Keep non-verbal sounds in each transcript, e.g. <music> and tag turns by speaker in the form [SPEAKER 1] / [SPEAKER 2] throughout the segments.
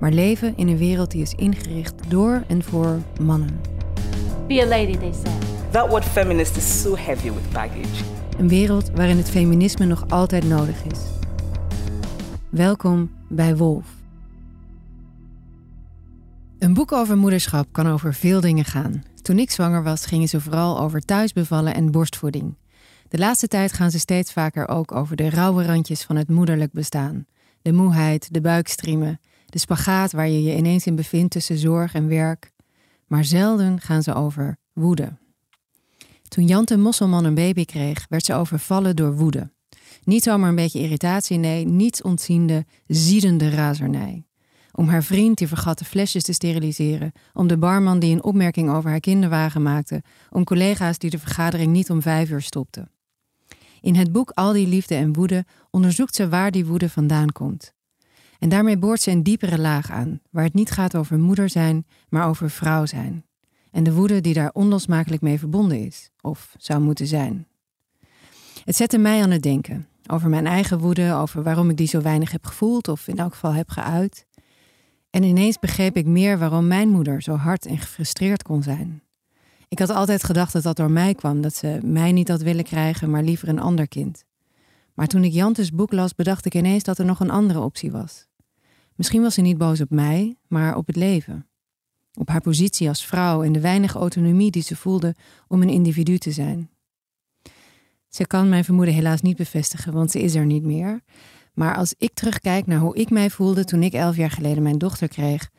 [SPEAKER 1] maar leven in een wereld die is ingericht door en voor mannen.
[SPEAKER 2] Be a lady, they said.
[SPEAKER 3] That word feminist is so heavy with baggage.
[SPEAKER 1] Een wereld waarin het feminisme nog altijd nodig is. Welkom bij Wolf. Een boek over moederschap kan over veel dingen gaan. Toen ik zwanger was, gingen ze vooral over thuisbevallen en borstvoeding. De laatste tijd gaan ze steeds vaker ook over de rauwe randjes van het moederlijk bestaan. De moeheid, de buikstriemen, de spagaat waar je je ineens in bevindt tussen zorg en werk. Maar zelden gaan ze over woede. Toen Jante Mosselman een baby kreeg, werd ze overvallen door woede. Niet zomaar een beetje irritatie, nee, niets ontziende, ziedende razernij. Om haar vriend die vergat de flesjes te steriliseren, om de barman die een opmerking over haar kinderwagen maakte, om collega's die de vergadering niet om vijf uur stopten. In het boek Al die liefde en woede onderzoekt ze waar die woede vandaan komt. En daarmee boort ze een diepere laag aan, waar het niet gaat over moeder zijn, maar over vrouw zijn. En de woede die daar onlosmakelijk mee verbonden is, of zou moeten zijn. Het zette mij aan het denken. Over mijn eigen woede, over waarom ik die zo weinig heb gevoeld, of in elk geval heb geuit. En ineens begreep ik meer waarom mijn moeder zo hard en gefrustreerd kon zijn. Ik had altijd gedacht dat dat door mij kwam, dat ze mij niet had willen krijgen, maar liever een ander kind. Maar toen ik Jantes boek las, bedacht ik ineens dat er nog een andere optie was. Misschien was ze niet boos op mij, maar op het leven. Op haar positie als vrouw en de weinige autonomie die ze voelde om een individu te zijn. Ze kan mijn vermoeden helaas niet bevestigen, want ze is er niet meer. Maar als ik terugkijk naar hoe ik mij voelde toen ik elf jaar geleden mijn dochter kreeg,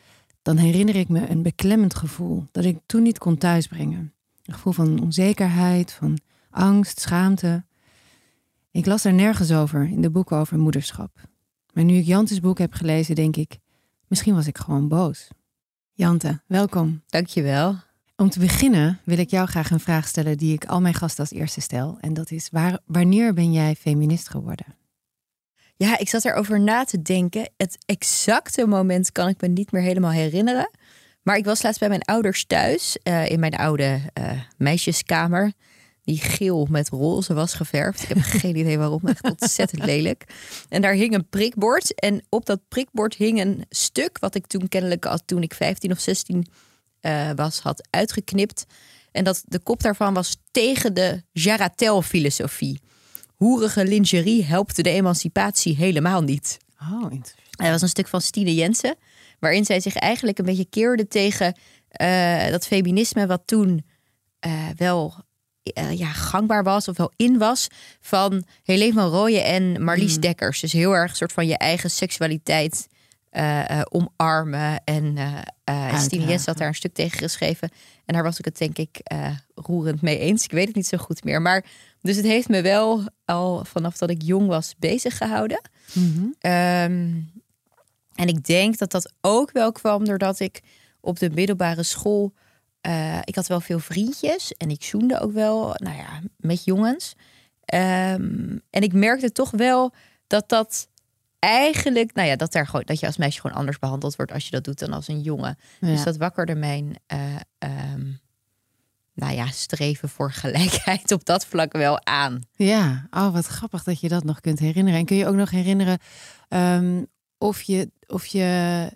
[SPEAKER 1] dan herinner ik me een beklemmend gevoel dat ik toen niet kon thuisbrengen. Een gevoel van onzekerheid, van angst, schaamte. Ik las er nergens over in de boeken over moederschap. Maar nu ik Jantes boek heb gelezen, denk ik, misschien was ik gewoon boos. Jante, welkom.
[SPEAKER 4] Dankjewel.
[SPEAKER 1] Om te beginnen wil ik jou graag een vraag stellen die ik al mijn gasten als eerste stel. En dat is, waar, wanneer ben jij feminist geworden?
[SPEAKER 4] Ja, ik zat erover na te denken. Het exacte moment kan ik me niet meer helemaal herinneren. Maar ik was laatst bij mijn ouders thuis, uh, in mijn oude uh, meisjeskamer. Die geel met roze was geverfd. Ik heb <laughs> geen idee waarom, echt ontzettend lelijk. En daar hing een prikbord. En op dat prikbord hing een stuk, wat ik toen kennelijk al toen ik 15 of 16 uh, was, had uitgeknipt. En dat de kop daarvan was tegen de Jaratel-filosofie hoerige lingerie helpt de emancipatie helemaal niet.
[SPEAKER 1] Oh, interessant.
[SPEAKER 4] Dat was een stuk van Stine Jensen, waarin zij zich eigenlijk een beetje keerde tegen uh, dat feminisme wat toen uh, wel uh, ja, gangbaar was of wel in was van Helene van Rooyen en Marlies mm. Dekkers. Dus heel erg een soort van je eigen seksualiteit omarmen. En Stine Jensen had daar een stuk tegen geschreven. En daar was ik het denk ik roerend mee eens. Ik weet het niet zo goed meer. Maar dus het heeft me wel al vanaf dat ik jong was bezig gehouden.
[SPEAKER 1] Mhm.
[SPEAKER 4] Um, en ik denk dat dat ook wel kwam doordat ik op de middelbare school. Uh, ik had wel veel vriendjes en ik zoende ook wel, nou ja, met jongens. Um, en ik merkte toch wel dat dat eigenlijk, nou ja, dat, daar gewoon, dat je als meisje gewoon anders behandeld wordt als je dat doet dan als een jongen.
[SPEAKER 1] Ja.
[SPEAKER 4] Dus dat wakkerde mijn uh, um, nou ja, streven voor gelijkheid op dat vlak wel aan.
[SPEAKER 1] Ja, oh, wat grappig dat je dat nog kunt herinneren. En kun je ook nog herinneren um, of, je, of, je,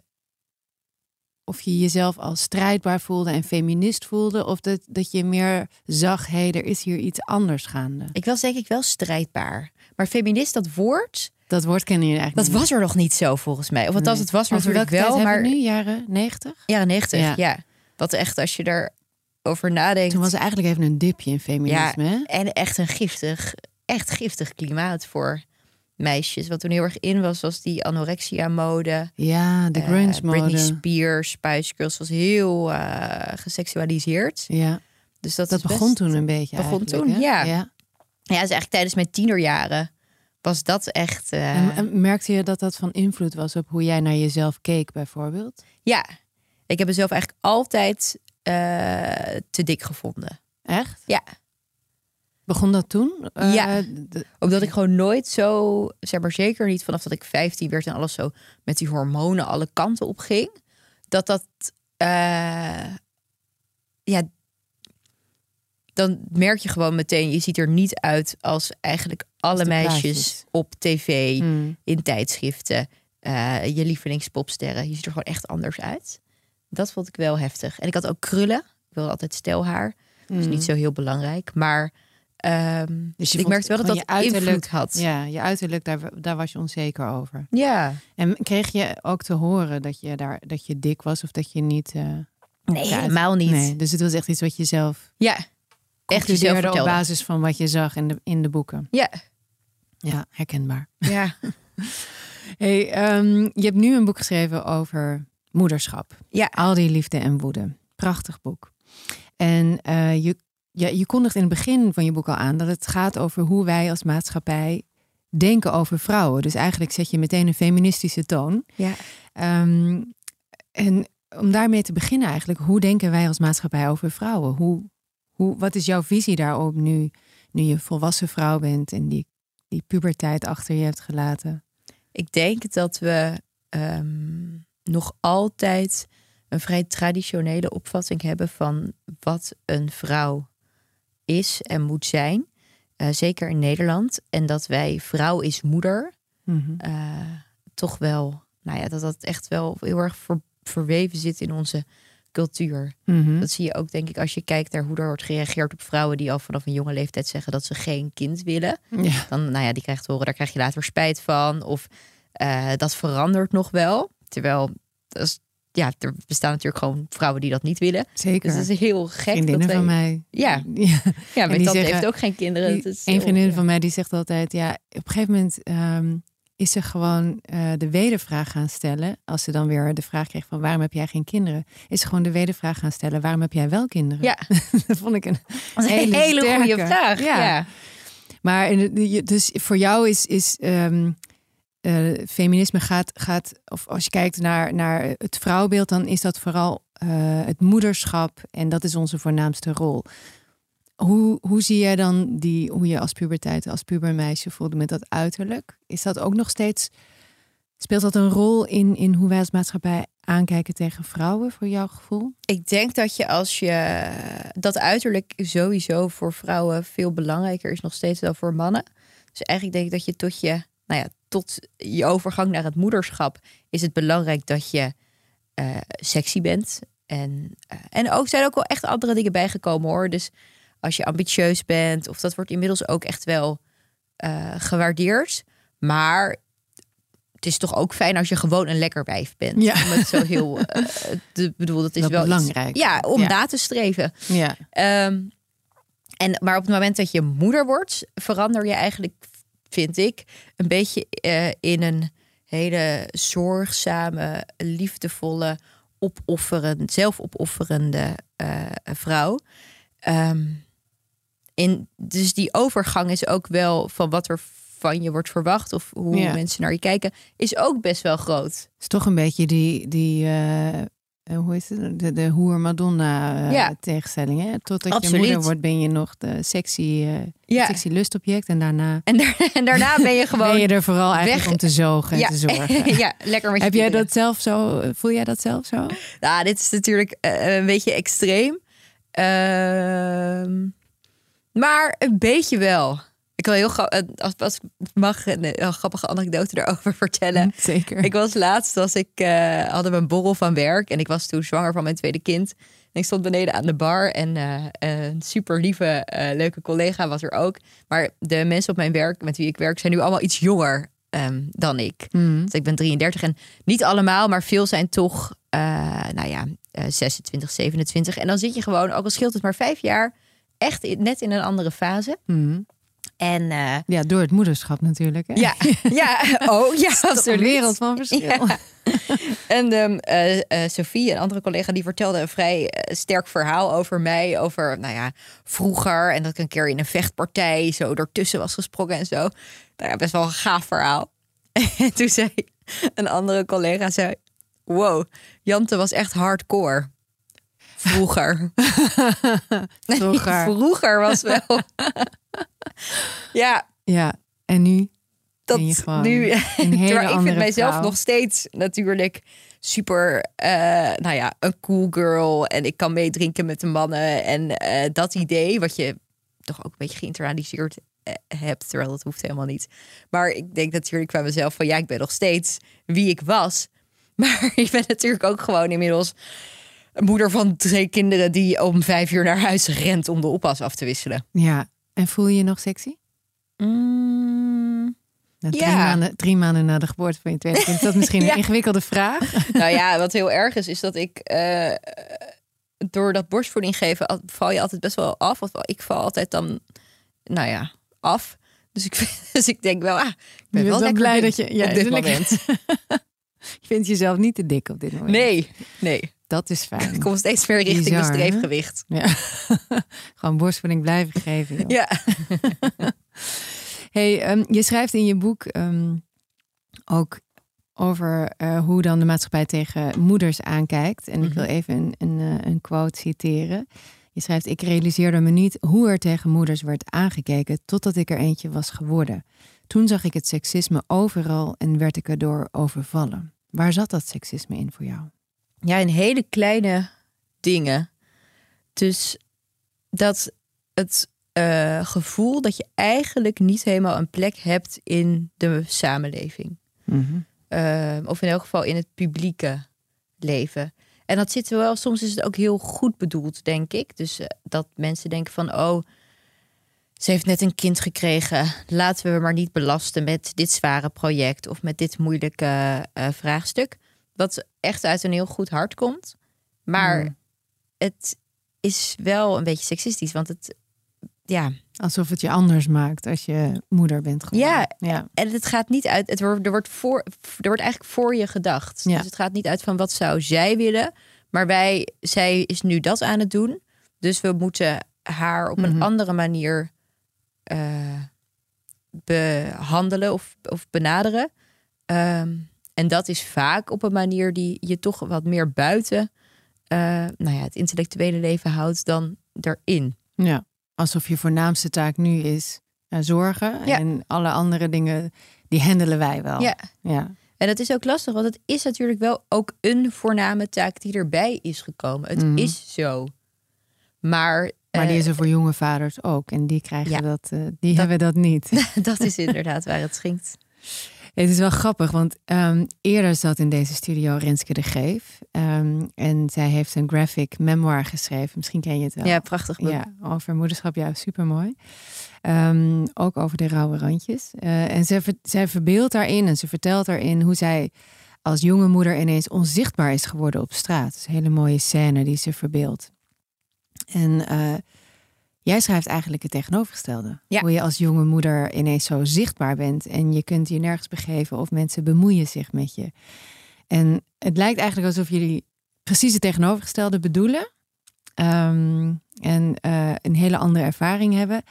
[SPEAKER 1] of je jezelf als strijdbaar voelde en feminist voelde, of dat, dat je meer zag, hé, hey, er is hier iets anders gaande?
[SPEAKER 4] Ik was denk ik wel strijdbaar. Maar feminist, dat woord.
[SPEAKER 1] Dat woord kennen je eigenlijk.
[SPEAKER 4] Dat was er nog niet zo volgens mij. Of althans, nee. het was natuurlijk wel. Maar
[SPEAKER 1] nu jaren 90?
[SPEAKER 4] Jaren 90, ja. ja. Wat echt, als je er over nadenkt.
[SPEAKER 1] Toen was er eigenlijk even een dipje in feminisme.
[SPEAKER 4] Ja, en echt een giftig, echt giftig klimaat voor meisjes. Wat toen heel erg in was, was die anorexia-mode.
[SPEAKER 1] Ja, de grunge-mode.
[SPEAKER 4] Uh, Britney Spears, Spice Girls was heel uh, geseksualiseerd.
[SPEAKER 1] Ja.
[SPEAKER 4] Dus dat,
[SPEAKER 1] dat begon toen een beetje.
[SPEAKER 4] Begon toen,
[SPEAKER 1] hè?
[SPEAKER 4] ja.
[SPEAKER 1] ja.
[SPEAKER 4] Ja, dus eigenlijk tijdens mijn tienerjaren was dat echt. Uh...
[SPEAKER 1] En, en merkte je dat dat van invloed was op hoe jij naar jezelf keek, bijvoorbeeld?
[SPEAKER 4] Ja, Ik heb mezelf eigenlijk altijd eh, te dik gevonden.
[SPEAKER 1] Echt?
[SPEAKER 4] Ja.
[SPEAKER 1] Begon dat toen? Eh,
[SPEAKER 4] Ja. Omdat ik gewoon nooit zo, zeg maar zeker niet vanaf dat ik 15 werd en alles zo met die hormonen alle kanten op ging. Dat dat, eh, ja, dan merk je gewoon meteen, je ziet er niet uit als eigenlijk alle meisjes
[SPEAKER 1] plaatjes.
[SPEAKER 4] op tv,
[SPEAKER 1] Hmm.
[SPEAKER 4] in tijdschriften, eh, je lievelingspopsterren. Je ziet er gewoon echt anders uit. Dat vond ik wel heftig. En ik had ook krullen. Ik wilde altijd stelhaar. Dat is niet zo heel belangrijk. Maar ehm.
[SPEAKER 1] Dus je
[SPEAKER 4] ik merkte wel dat
[SPEAKER 1] je uiterlijk-
[SPEAKER 4] had.
[SPEAKER 1] Ja, je uiterlijk, daar, daar was je onzeker over.
[SPEAKER 4] Ja.
[SPEAKER 1] En kreeg je ook te horen dat je, daar, dat je dik was of dat je niet... eh,
[SPEAKER 4] Nee,
[SPEAKER 1] ja,
[SPEAKER 4] helemaal niet.
[SPEAKER 1] Nee, dus het was echt iets wat je zelf
[SPEAKER 4] Ja, echt jezelf
[SPEAKER 1] op basis van wat je zag in de, in de boeken.
[SPEAKER 4] Ja,
[SPEAKER 1] Ja, herkenbaar.
[SPEAKER 4] ja, <laughs>
[SPEAKER 1] Hey, ehm, je hebt nu een boek geschreven over moederschap.
[SPEAKER 4] ja.
[SPEAKER 1] Al die liefde en woede. Prachtig boek. En eh, je, ja, je kondigt in het begin van je boek al aan dat het gaat over hoe wij als maatschappij denken over vrouwen. Dus eigenlijk zet je meteen een feministische toon.
[SPEAKER 4] ja.
[SPEAKER 1] Ehm, en om daarmee te beginnen eigenlijk, hoe denken wij als maatschappij over vrouwen? Hoe, hoe, wat is jouw visie daarop nu, nu je volwassen vrouw bent en die, die puberteit achter je hebt gelaten?
[SPEAKER 4] Ik denk dat we ehm, nog altijd een vrij traditionele opvatting hebben van wat een vrouw is en moet zijn. Eh, zeker in Nederland. En dat wij vrouw is moeder eh, toch wel, nou ja, dat dat echt wel heel erg ver- verweven zit in onze cultuur.
[SPEAKER 1] Mhm.
[SPEAKER 4] Dat zie je ook, denk ik, als je kijkt naar hoe er wordt gereageerd op vrouwen die al vanaf een jonge leeftijd zeggen dat ze geen kind willen.
[SPEAKER 1] Ja.
[SPEAKER 4] Dan, nou ja, die krijgt te horen, daar krijg je later spijt van. Of eh, dat verandert nog wel. Terwijl, dat is, ja, er bestaan natuurlijk gewoon vrouwen die dat niet willen.
[SPEAKER 1] Zeker.
[SPEAKER 4] Dus het is heel gek.
[SPEAKER 1] Vriendinnen
[SPEAKER 4] dat wij-
[SPEAKER 1] van mij.
[SPEAKER 4] Ja. <laughs>
[SPEAKER 1] ja.
[SPEAKER 4] Ja, mijn tante
[SPEAKER 1] zeggen-
[SPEAKER 4] heeft ook geen kinderen.
[SPEAKER 1] Die-
[SPEAKER 4] is
[SPEAKER 1] een
[SPEAKER 4] heel-
[SPEAKER 1] vriendin
[SPEAKER 4] ja.
[SPEAKER 1] van mij die zegt altijd, ja, op een gegeven moment ehm, is ze gewoon eh, de wedervraag gaan stellen. Als ze dan weer de vraag kreeg van waarom heb jij geen kinderen? Is ze gewoon de wedervraag gaan stellen, waarom heb jij wel kinderen?
[SPEAKER 4] Ja, <laughs>
[SPEAKER 1] dat vond ik een
[SPEAKER 4] een
[SPEAKER 1] hele,
[SPEAKER 4] hele, goede
[SPEAKER 1] sterke.
[SPEAKER 4] vraag.
[SPEAKER 1] Ja.
[SPEAKER 4] Ja.
[SPEAKER 1] Maar je- dus voor jou is, is ehm, eh, feminisme gaat, gaat, of als je kijkt naar, naar het vrouwbeeld, dan is dat vooral eh, het moederschap en dat is onze voornaamste rol. Hoe, hoe zie jij dan die, hoe je als puberteit, als pubermeisje voelde met dat uiterlijk? Is dat ook nog steeds, speelt dat een rol in, in hoe wij als maatschappij aankijken tegen vrouwen, voor jouw gevoel?
[SPEAKER 4] Ik denk dat je als je dat uiterlijk sowieso voor vrouwen veel belangrijker is nog steeds dan voor mannen. Dus eigenlijk denk ik dat je tot je, nou ja, tot je overgang naar het moederschap is het belangrijk dat je eh, sexy bent. En, eh, en ook zijn ook wel echt andere dingen bijgekomen hoor. Dus als je ambitieus bent, of dat wordt inmiddels ook echt wel eh, gewaardeerd. Maar het is toch ook fijn als je gewoon een lekker wijf bent.
[SPEAKER 1] Ja.
[SPEAKER 4] Om het zo heel te bedoel, dat is
[SPEAKER 1] Wel
[SPEAKER 4] iets-
[SPEAKER 1] belangrijk.
[SPEAKER 4] ja, om
[SPEAKER 1] Ja.
[SPEAKER 4] na te streven.
[SPEAKER 1] Ja.
[SPEAKER 4] Ehm, en, maar op het moment dat je moeder wordt, verander je eigenlijk, vind ik, een beetje eh, in een hele zorgzame, liefdevolle, opofferend, zelfopofferende eh, vrouw. Ehm, in, dus die overgang is ook wel van wat er van je wordt verwacht of hoe
[SPEAKER 1] Ja.
[SPEAKER 4] mensen naar je kijken, is ook best wel groot.
[SPEAKER 1] Het is toch een beetje die, die eh, hoe is het? De, de hoer Madonna eh,
[SPEAKER 4] Ja.
[SPEAKER 1] tegenstelling. Hè? Totdat
[SPEAKER 4] Absoluut.
[SPEAKER 1] je moeder wordt, ben je nog de sexy, eh,
[SPEAKER 4] Ja.
[SPEAKER 1] sexy lustobject. En daarna
[SPEAKER 4] En, daar- <laughs> en daarna ben je gewoon
[SPEAKER 1] ben je er vooral eigenlijk
[SPEAKER 4] weg-
[SPEAKER 1] om te zogen en
[SPEAKER 4] ja,
[SPEAKER 1] te zorgen. <laughs>
[SPEAKER 4] ja, lekker met je
[SPEAKER 1] Heb jij dat zelf zo? Voel jij dat zelf zo?
[SPEAKER 4] Nou, dit is natuurlijk eh, een beetje extreem. Ehm, maar een beetje wel. Ik wil heel eh, als, als mag een, een grappige anekdote daarover <laughs> vertellen.
[SPEAKER 1] Zeker.
[SPEAKER 4] Ik was laatst, als ik eh, hadden we een borrel van werk en ik was toen zwanger van mijn tweede kind. En ik stond beneden aan de bar en eh, een super lieve, eh, leuke collega was er ook. Maar de mensen op mijn werk, met wie ik werk, zijn nu allemaal iets jonger ehm, dan ik.
[SPEAKER 1] Mhm.
[SPEAKER 4] Dus ik ben 33 en niet allemaal, maar veel zijn toch, eh, nou ja, eh, 26, 27. En dan zit je gewoon, ook al scheelt het maar vijf jaar, echt net in een andere fase.
[SPEAKER 1] Mhm.
[SPEAKER 4] En eh,
[SPEAKER 1] Ja, door het moederschap natuurlijk. Hè?
[SPEAKER 4] ja, ja, <laughs> oh ja, absoluut.
[SPEAKER 1] een wereld van verschil.
[SPEAKER 4] Ja. <laughs> En eh, Sophie, een andere collega, die vertelde een vrij sterk verhaal over mij. Over, nou ja, vroeger. En dat ik een keer in een vechtpartij zo ertussen was gesprongen en zo. Nou ja, best wel een gaaf verhaal. En <laughs> toen zei een andere collega, zei... Wow, Jante was echt hardcore. Vroeger.
[SPEAKER 1] Vroeger.
[SPEAKER 4] Vroeger was wel. Ja,
[SPEAKER 1] Ja, en nu?
[SPEAKER 4] dat nu.
[SPEAKER 1] een hele <laughs>
[SPEAKER 4] Terwijl ik vind mijzelf
[SPEAKER 1] vrouw.
[SPEAKER 4] nog steeds natuurlijk super, eh, nou ja, een cool girl. En ik kan meedrinken met de mannen. En eh, dat idee, wat je toch ook een beetje geïnternaliseerd eh, hebt, terwijl dat hoeft helemaal niet. Maar ik denk natuurlijk bij mezelf van ja, ik ben nog steeds wie ik was. <laughs> Maar ik ben natuurlijk ook gewoon inmiddels een moeder van twee kinderen die om vijf uur naar huis rent om de oppas af te wisselen.
[SPEAKER 1] Ja, en voel je je nog sexy?
[SPEAKER 4] Mm,
[SPEAKER 1] Nou, drie,
[SPEAKER 4] Ja.
[SPEAKER 1] maanden, drie maanden na de geboorte van je tweede kind. Is dat misschien <laughs>
[SPEAKER 4] Ja.
[SPEAKER 1] een ingewikkelde vraag?
[SPEAKER 4] nou ja, wat heel erg is, is dat ik eh, door dat borstvoeding geven al- val je altijd best wel af. Of ik val altijd dan, nou ja, af. Dus ik, <laughs> dus ik denk wel, ah, ik ben
[SPEAKER 1] Je
[SPEAKER 4] wel lekker
[SPEAKER 1] blij dat je- ja,
[SPEAKER 4] op dit moment. <laughs>
[SPEAKER 1] Je vindt jezelf niet te dik op dit moment.
[SPEAKER 4] Nee, nee.
[SPEAKER 1] Dat is fijn. <laughs>
[SPEAKER 4] Ik kom steeds meer richting
[SPEAKER 1] Bizar,
[SPEAKER 4] streefgewicht.
[SPEAKER 1] Ja. <laughs> Gewoon borstvoeding blijven geven. joh.
[SPEAKER 4] Ja. <laughs>
[SPEAKER 1] Hey, ehm, je schrijft in je boek ehm, ook over eh, hoe dan de maatschappij tegen moeders aankijkt. En ik wil even een, een, eh, een quote citeren. Je schrijft: Ik realiseerde me niet hoe er tegen moeders werd aangekeken totdat ik er eentje was geworden. Toen zag ik het seksisme overal en werd ik erdoor overvallen. Waar zat dat seksisme in voor jou?
[SPEAKER 4] Ja, in hele kleine dingen. Dus dat het eh, gevoel dat je eigenlijk niet helemaal een plek hebt in de samenleving. Eh, of in elk geval in het publieke leven. En dat zit wel, soms is het ook heel goed bedoeld, denk ik. Dus eh, dat mensen denken van, oh, ze heeft net een kind gekregen. Laten we haar maar niet belasten met dit zware project of met dit moeilijke eh, vraagstuk. Wat echt uit een heel goed hart komt. Maar
[SPEAKER 1] Mm.
[SPEAKER 4] het is wel een beetje seksistisch, want het, ja,
[SPEAKER 1] Alsof het je anders maakt als je moeder bent geworden.
[SPEAKER 4] Ja,
[SPEAKER 1] ja.
[SPEAKER 4] En het gaat niet uit. Het wordt, er, wordt voor, er wordt eigenlijk voor je gedacht.
[SPEAKER 1] Ja.
[SPEAKER 4] Dus het gaat niet uit van wat zou zij willen. Maar wij, zij is nu dat aan het doen. Dus we moeten haar op een
[SPEAKER 1] Mhm.
[SPEAKER 4] andere manier eh, behandelen of, of benaderen. Ehm, en dat is vaak op een manier die je toch wat meer buiten eh, nou ja, het intellectuele leven houdt dan erin.
[SPEAKER 1] Ja, alsof je voornaamste taak nu is eh, zorgen.
[SPEAKER 4] Ja.
[SPEAKER 1] En alle andere dingen, die handelen wij wel.
[SPEAKER 4] Ja.
[SPEAKER 1] ja.
[SPEAKER 4] En dat is ook lastig, want het is natuurlijk wel ook een voorname taak die erbij is gekomen. Het
[SPEAKER 1] Mhm.
[SPEAKER 4] is zo. Maar,
[SPEAKER 1] Maar die
[SPEAKER 4] eh,
[SPEAKER 1] is er voor jonge vaders ook. En die krijgen
[SPEAKER 4] Ja.
[SPEAKER 1] dat, eh, die hebben dat niet. <laughs>
[SPEAKER 4] dat is inderdaad waar het schinkt.
[SPEAKER 1] Het is wel grappig, want ehm, eerder zat in deze studio Renske de Geef. Ehm, en zij heeft een graphic memoir geschreven. Misschien ken je het wel.
[SPEAKER 4] Ja, prachtig boek.
[SPEAKER 1] Ja, over moederschap, ja, supermooi. Ehm, ook over de rauwe randjes. Eh, en zij, ver- zij verbeeldt daarin en ze vertelt daarin hoe zij als jonge moeder ineens onzichtbaar is geworden op straat. Dat is een hele mooie scène die ze verbeeldt. En eh, jij schrijft eigenlijk het tegenovergestelde.
[SPEAKER 4] Ja.
[SPEAKER 1] Hoe je als jonge moeder ineens zo zichtbaar bent en je kunt je nergens begeven of mensen bemoeien zich met je. En het lijkt eigenlijk alsof jullie precies het tegenovergestelde bedoelen. Ehm, en eh, een hele andere ervaring hebben.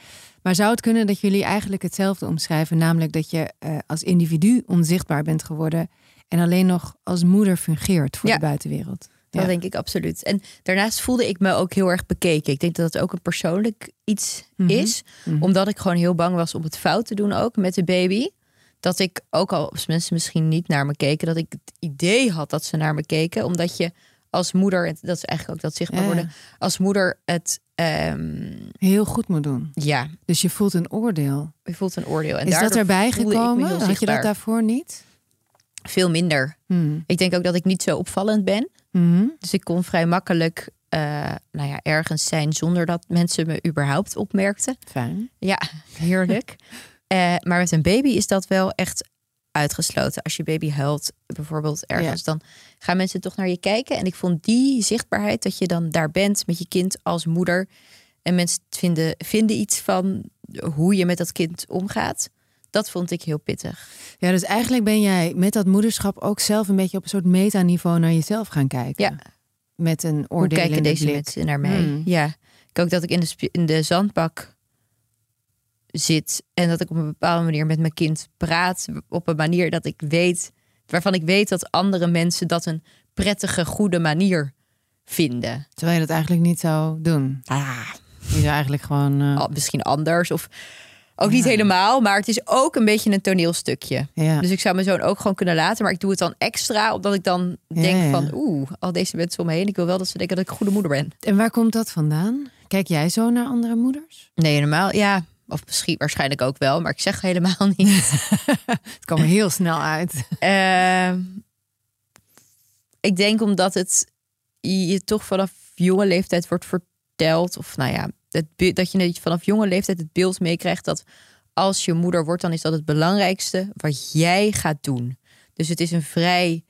[SPEAKER 1] Maar zou het kunnen dat jullie eigenlijk hetzelfde omschrijven? Namelijk dat je eh, als individu onzichtbaar bent geworden. En alleen nog als moeder fungeert voor
[SPEAKER 4] Ja.
[SPEAKER 1] de buitenwereld.
[SPEAKER 4] Dat
[SPEAKER 1] Ja.
[SPEAKER 4] denk ik absoluut. En daarnaast voelde ik me ook heel erg bekeken. Ik denk dat het ook een persoonlijk iets
[SPEAKER 1] Mhm.
[SPEAKER 4] is.
[SPEAKER 1] Mhm.
[SPEAKER 4] Omdat ik gewoon heel bang was om het fout te doen ook met de baby. Dat ik, ook al als mensen misschien niet naar me keken, dat ik het idee had dat ze naar me keken. Omdat je als moeder, en dat is eigenlijk ook dat zichtbaar
[SPEAKER 1] Ja.
[SPEAKER 4] worden, als moeder het, ehm,
[SPEAKER 1] Heel goed moet doen.
[SPEAKER 4] ja,
[SPEAKER 1] Dus je voelt een oordeel.
[SPEAKER 4] je voelt een oordeel. En
[SPEAKER 1] is dat erbij gekomen? Had je dat daarvoor niet?
[SPEAKER 4] Veel minder.
[SPEAKER 1] Hmm.
[SPEAKER 4] Ik denk ook dat ik niet zo opvallend ben.
[SPEAKER 1] Mhm.
[SPEAKER 4] Dus ik kon vrij makkelijk eh, nou ja, ergens zijn zonder dat mensen me überhaupt opmerkten.
[SPEAKER 1] Fijn.
[SPEAKER 4] Ja, heerlijk. <laughs> Eh, maar met een baby is dat wel echt uitgesloten. Als je baby huilt, bijvoorbeeld ergens, dan gaan mensen toch naar je kijken. En ik vond die zichtbaarheid, dat je dan daar bent met je kind als moeder. En mensen vinden, vinden iets van hoe je met dat kind omgaat. Dat vond ik heel pittig.
[SPEAKER 1] Ja, dus eigenlijk ben jij met dat moederschap ook zelf een beetje op een soort metaniveau naar jezelf gaan kijken.
[SPEAKER 4] Ja.
[SPEAKER 1] Met een
[SPEAKER 4] Hoe
[SPEAKER 1] oordelende
[SPEAKER 4] kijken deze
[SPEAKER 1] blik.
[SPEAKER 4] mensen naar mij?
[SPEAKER 1] Hmm.
[SPEAKER 4] Ja, ik ook dat ik in de, in de zandbak zit en dat ik op een bepaalde manier met mijn kind praat op een manier dat ik weet, waarvan ik weet dat andere mensen dat een prettige, goede manier vinden.
[SPEAKER 1] Terwijl je dat eigenlijk niet zou doen.
[SPEAKER 4] Ah,
[SPEAKER 1] Je zou eigenlijk gewoon... eh,
[SPEAKER 4] misschien anders of ook niet helemaal, maar het is ook een beetje een toneelstukje.
[SPEAKER 1] ja.
[SPEAKER 4] Dus ik zou mijn zoon ook gewoon kunnen laten, maar ik doe het dan extra, omdat ik dan denk
[SPEAKER 1] ja.
[SPEAKER 4] van, oeh, al deze mensen om me heen, ik wil wel dat ze denken dat ik een goede moeder ben.
[SPEAKER 1] En waar komt dat vandaan? Kijk jij zo naar andere moeders?
[SPEAKER 4] Nee, helemaal, ja. Of misschien waarschijnlijk ook wel, maar ik zeg helemaal niet. <laughs>
[SPEAKER 1] Het kwam er heel snel uit.
[SPEAKER 4] Ehm, ik denk omdat het je toch vanaf jonge leeftijd wordt verteld, of nou ja, dat je vanaf jonge leeftijd het beeld meekrijgt dat als je moeder wordt, dan is dat het belangrijkste wat jij gaat doen. Dus het is een vrij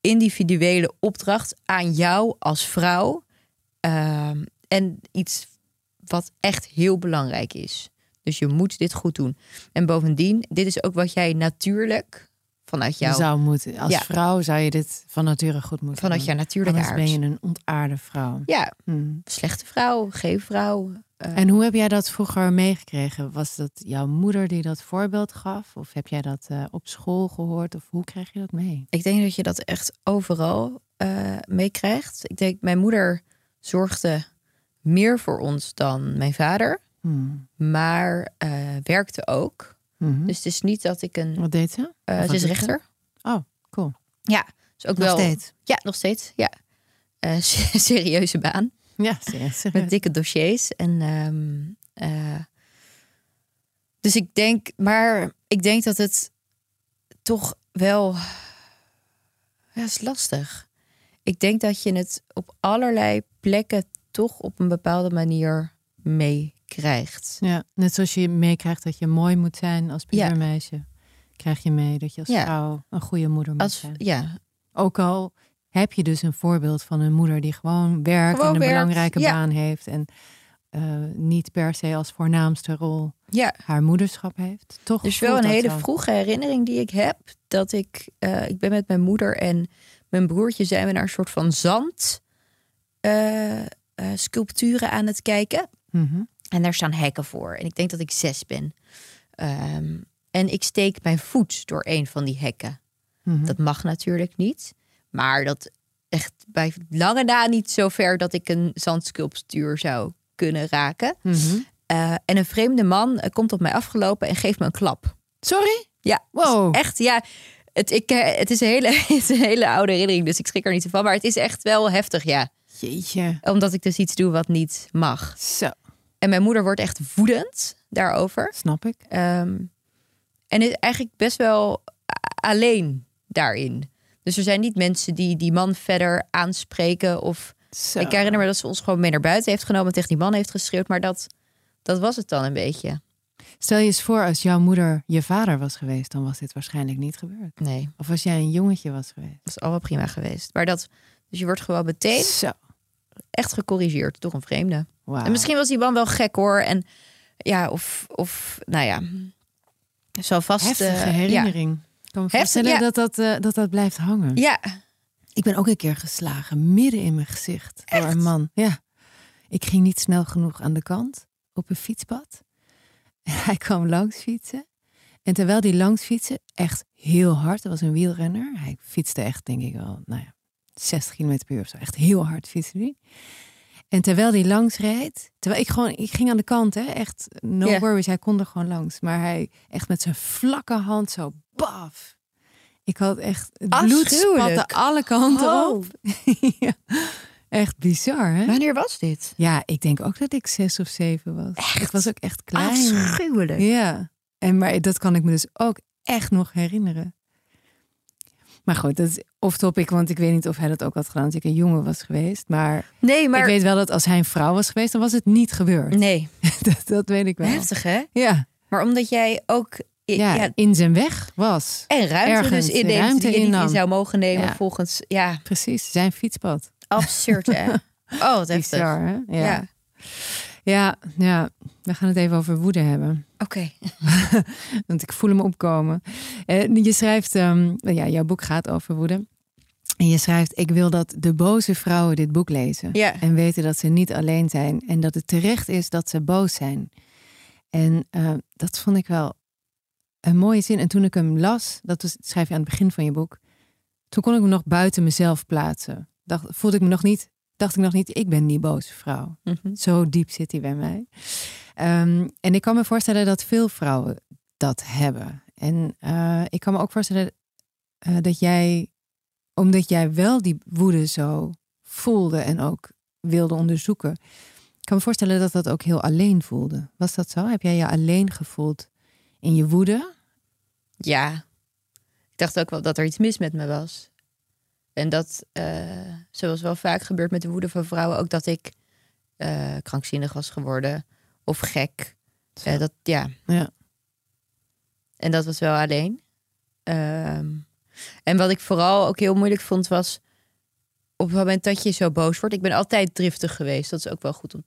[SPEAKER 4] individuele opdracht aan jou als vrouw. Ehm, en iets wat echt heel belangrijk is. Dus je moet dit goed doen. En bovendien, dit is ook wat jij natuurlijk vanuit jou,
[SPEAKER 1] zou moeten, als
[SPEAKER 4] Ja.
[SPEAKER 1] vrouw zou je dit van nature goed moeten
[SPEAKER 4] vanuit
[SPEAKER 1] doen.
[SPEAKER 4] jouw natuurlijke
[SPEAKER 1] Anders
[SPEAKER 4] aard.
[SPEAKER 1] ben je een ontaarde vrouw.
[SPEAKER 4] Ja,
[SPEAKER 1] Hmm.
[SPEAKER 4] slechte vrouw, geen vrouw. eh,
[SPEAKER 1] En hoe heb jij dat vroeger meegekregen? Was dat jouw moeder die dat voorbeeld gaf? Of heb jij dat eh, op school gehoord? Of hoe krijg je dat mee?
[SPEAKER 4] Ik denk dat je dat echt overal eh, meekrijgt. Ik denk, mijn moeder zorgde meer voor ons dan mijn vader,
[SPEAKER 1] Hmm.
[SPEAKER 4] maar werkte ook.
[SPEAKER 1] Mhm.
[SPEAKER 4] Dus het is niet dat ik een.
[SPEAKER 1] Wat deed ze? wat
[SPEAKER 4] ze is rechter.
[SPEAKER 1] Oh, cool.
[SPEAKER 4] Ja, dus ook
[SPEAKER 1] Nog
[SPEAKER 4] wel.
[SPEAKER 1] steeds?
[SPEAKER 4] Ja, nog steeds. Ja. Eh, <laughs> serieuze baan.
[SPEAKER 1] Ja, serieus.
[SPEAKER 4] Met dikke dossiers. En, ehm, eh, dus ik denk, maar ik denk dat het toch wel. Ja, is lastig. Ik denk dat je het op allerlei plekken toch op een bepaalde manier meekrijgt.
[SPEAKER 1] Ja, net zoals je meekrijgt dat je mooi moet zijn als
[SPEAKER 4] Ja.
[SPEAKER 1] pubermeisje. Krijg je mee dat je als
[SPEAKER 4] Ja.
[SPEAKER 1] vrouw een goede moeder moet
[SPEAKER 4] Als,
[SPEAKER 1] zijn.
[SPEAKER 4] ja,
[SPEAKER 1] Ook al heb je dus een voorbeeld van een moeder die gewoon werkt
[SPEAKER 4] Gewoon
[SPEAKER 1] en een
[SPEAKER 4] werkt,
[SPEAKER 1] belangrijke
[SPEAKER 4] ja.
[SPEAKER 1] baan heeft. En eh, niet per se als voornaamste rol
[SPEAKER 4] ja.
[SPEAKER 1] haar moederschap heeft. Toch
[SPEAKER 4] Dus wel een hele
[SPEAKER 1] zo.
[SPEAKER 4] vroege herinnering die ik heb. Dat ik, eh, ik ben met mijn moeder en mijn broertje zijn we naar een soort van zand eh, sculpturen aan het kijken.
[SPEAKER 1] Mhm.
[SPEAKER 4] En daar staan hekken voor. En ik denk dat ik zes ben. Ehm, en ik steek mijn voet door een van die hekken.
[SPEAKER 1] Mhm.
[SPEAKER 4] Dat mag natuurlijk niet. Maar dat echt bij lange na niet zo ver dat ik een zandsculptuur zou kunnen raken.
[SPEAKER 1] Mhm.
[SPEAKER 4] Eh, en een vreemde man eh, komt op mij afgelopen en geeft me een klap.
[SPEAKER 1] Sorry?
[SPEAKER 4] Ja,
[SPEAKER 1] Wow.
[SPEAKER 4] echt, ja. Het, ik, eh, het, is een hele, <laughs> het is een hele oude herinnering, dus ik schrik er niet van. Maar het is echt wel heftig, ja.
[SPEAKER 1] Jeetje.
[SPEAKER 4] Omdat ik dus iets doe wat niet mag.
[SPEAKER 1] Zo,
[SPEAKER 4] En mijn moeder wordt echt woedend daarover.
[SPEAKER 1] snap ik.
[SPEAKER 4] Ehm, en is eigenlijk best wel alleen daarin. Dus er zijn niet mensen die die man verder aanspreken. Of
[SPEAKER 1] Zo.
[SPEAKER 4] ik herinner me dat ze ons gewoon mee naar buiten heeft genomen. en Tegen die man heeft geschreeuwd. Maar dat, dat was het dan een beetje.
[SPEAKER 1] Stel je eens voor als jouw moeder je vader was geweest, dan was dit waarschijnlijk niet gebeurd.
[SPEAKER 4] Nee,
[SPEAKER 1] Of als jij een jongetje was geweest.
[SPEAKER 4] dat is allemaal prima geweest. Maar dat, dus je wordt gewoon meteen
[SPEAKER 1] Zo.
[SPEAKER 4] Echt gecorrigeerd door een vreemde. En misschien was die man wel gek hoor. En ja, of, of nou ja. Zo vast.
[SPEAKER 1] Heftige
[SPEAKER 4] eh, ja.
[SPEAKER 1] herinnering. Ik kan me
[SPEAKER 4] Heftig,
[SPEAKER 1] voorstellen
[SPEAKER 4] ja.
[SPEAKER 1] dat, dat, eh, dat dat blijft hangen.
[SPEAKER 4] Ja,
[SPEAKER 1] Ik ben ook een keer geslagen, midden in mijn gezicht, door een man. Ja. Ik ging niet snel genoeg aan de kant op een fietspad. En <laughs> hij kwam langs fietsen. En terwijl die langs fietsen, echt heel hard, dat was een wielrenner. Hij fietste echt, denk ik wel, nou ja, 60 km per uur of zo. Echt heel hard fietsen die. En terwijl die langs reed, terwijl ik gewoon, ik ging aan de kant, hè, echt no worries, hij kon er gewoon langs. Maar hij echt met zijn vlakke hand zo, baf. Ik had echt, het bloed spatte alle kanten
[SPEAKER 4] Oh.
[SPEAKER 1] op. <laughs> ja. Echt bizar, hè?
[SPEAKER 4] wanneer was dit?
[SPEAKER 1] Ja, ik denk ook dat ik zes of zeven was. Ik was ook echt klein.
[SPEAKER 4] Afschuwelijk.
[SPEAKER 1] Ja, en maar dat kan ik me dus ook echt nog herinneren. Maar goed, dat is off topic, want ik weet niet of hij dat ook had gedaan als ik een jongen was geweest. Maar,
[SPEAKER 4] Nee, maar
[SPEAKER 1] ik weet wel dat als hij een vrouw was geweest, dan was het niet gebeurd.
[SPEAKER 4] nee, <laughs>
[SPEAKER 1] dat, dat weet ik wel.
[SPEAKER 4] heftig hè?
[SPEAKER 1] Ja,
[SPEAKER 4] Maar omdat jij ook ja,
[SPEAKER 1] ja, in zijn weg was.
[SPEAKER 4] en ruimte
[SPEAKER 1] ergens
[SPEAKER 4] dus inneemt
[SPEAKER 1] ruimte
[SPEAKER 4] die je niet in zou mogen nemen
[SPEAKER 1] Ja.
[SPEAKER 4] volgens ja
[SPEAKER 1] Precies, zijn fietspad.
[SPEAKER 4] absurd hè? <laughs> Oh, wat heftig.
[SPEAKER 1] Bizar, hè?
[SPEAKER 4] Ja.
[SPEAKER 1] Ja. Ja, ja, we gaan het even over woede hebben.
[SPEAKER 4] Oké. <laughs>
[SPEAKER 1] Want ik voel hem opkomen. Eh, je schrijft, ehm, ja, jouw boek gaat over woede. En je schrijft, ik wil dat de boze vrouwen dit boek lezen. En weten dat ze niet alleen zijn. En dat het terecht is dat ze boos zijn. En eh, dat vond ik wel een mooie zin. En toen ik hem las, dat was, schrijf je aan het begin van je boek. toen kon ik me nog buiten mezelf plaatsen. Dacht, voelde ik me nog niet, dacht ik nog niet, ik ben die boze vrouw.
[SPEAKER 4] Mhm.
[SPEAKER 1] Zo diep zit hij bij mij. Ehm, en ik kan me voorstellen dat veel vrouwen dat hebben. En eh, ik kan me ook voorstellen eh, dat jij, omdat jij wel die woede zo voelde en ook wilde onderzoeken, ik kan me voorstellen dat dat ook heel alleen voelde. Was dat zo? Heb jij je alleen gevoeld in je woede?
[SPEAKER 4] Ja, ik dacht ook wel dat er iets mis met me was. En dat, eh, zoals wel vaak gebeurt met de woede van vrouwen, ook dat ik eh, krankzinnig was geworden of gek. Eh, dat, ja.
[SPEAKER 1] Ja.
[SPEAKER 4] En dat was wel alleen. Ehm, en wat ik vooral ook heel moeilijk vond was op het moment dat je zo boos wordt. Ik ben altijd driftig geweest. Dat is ook wel goed om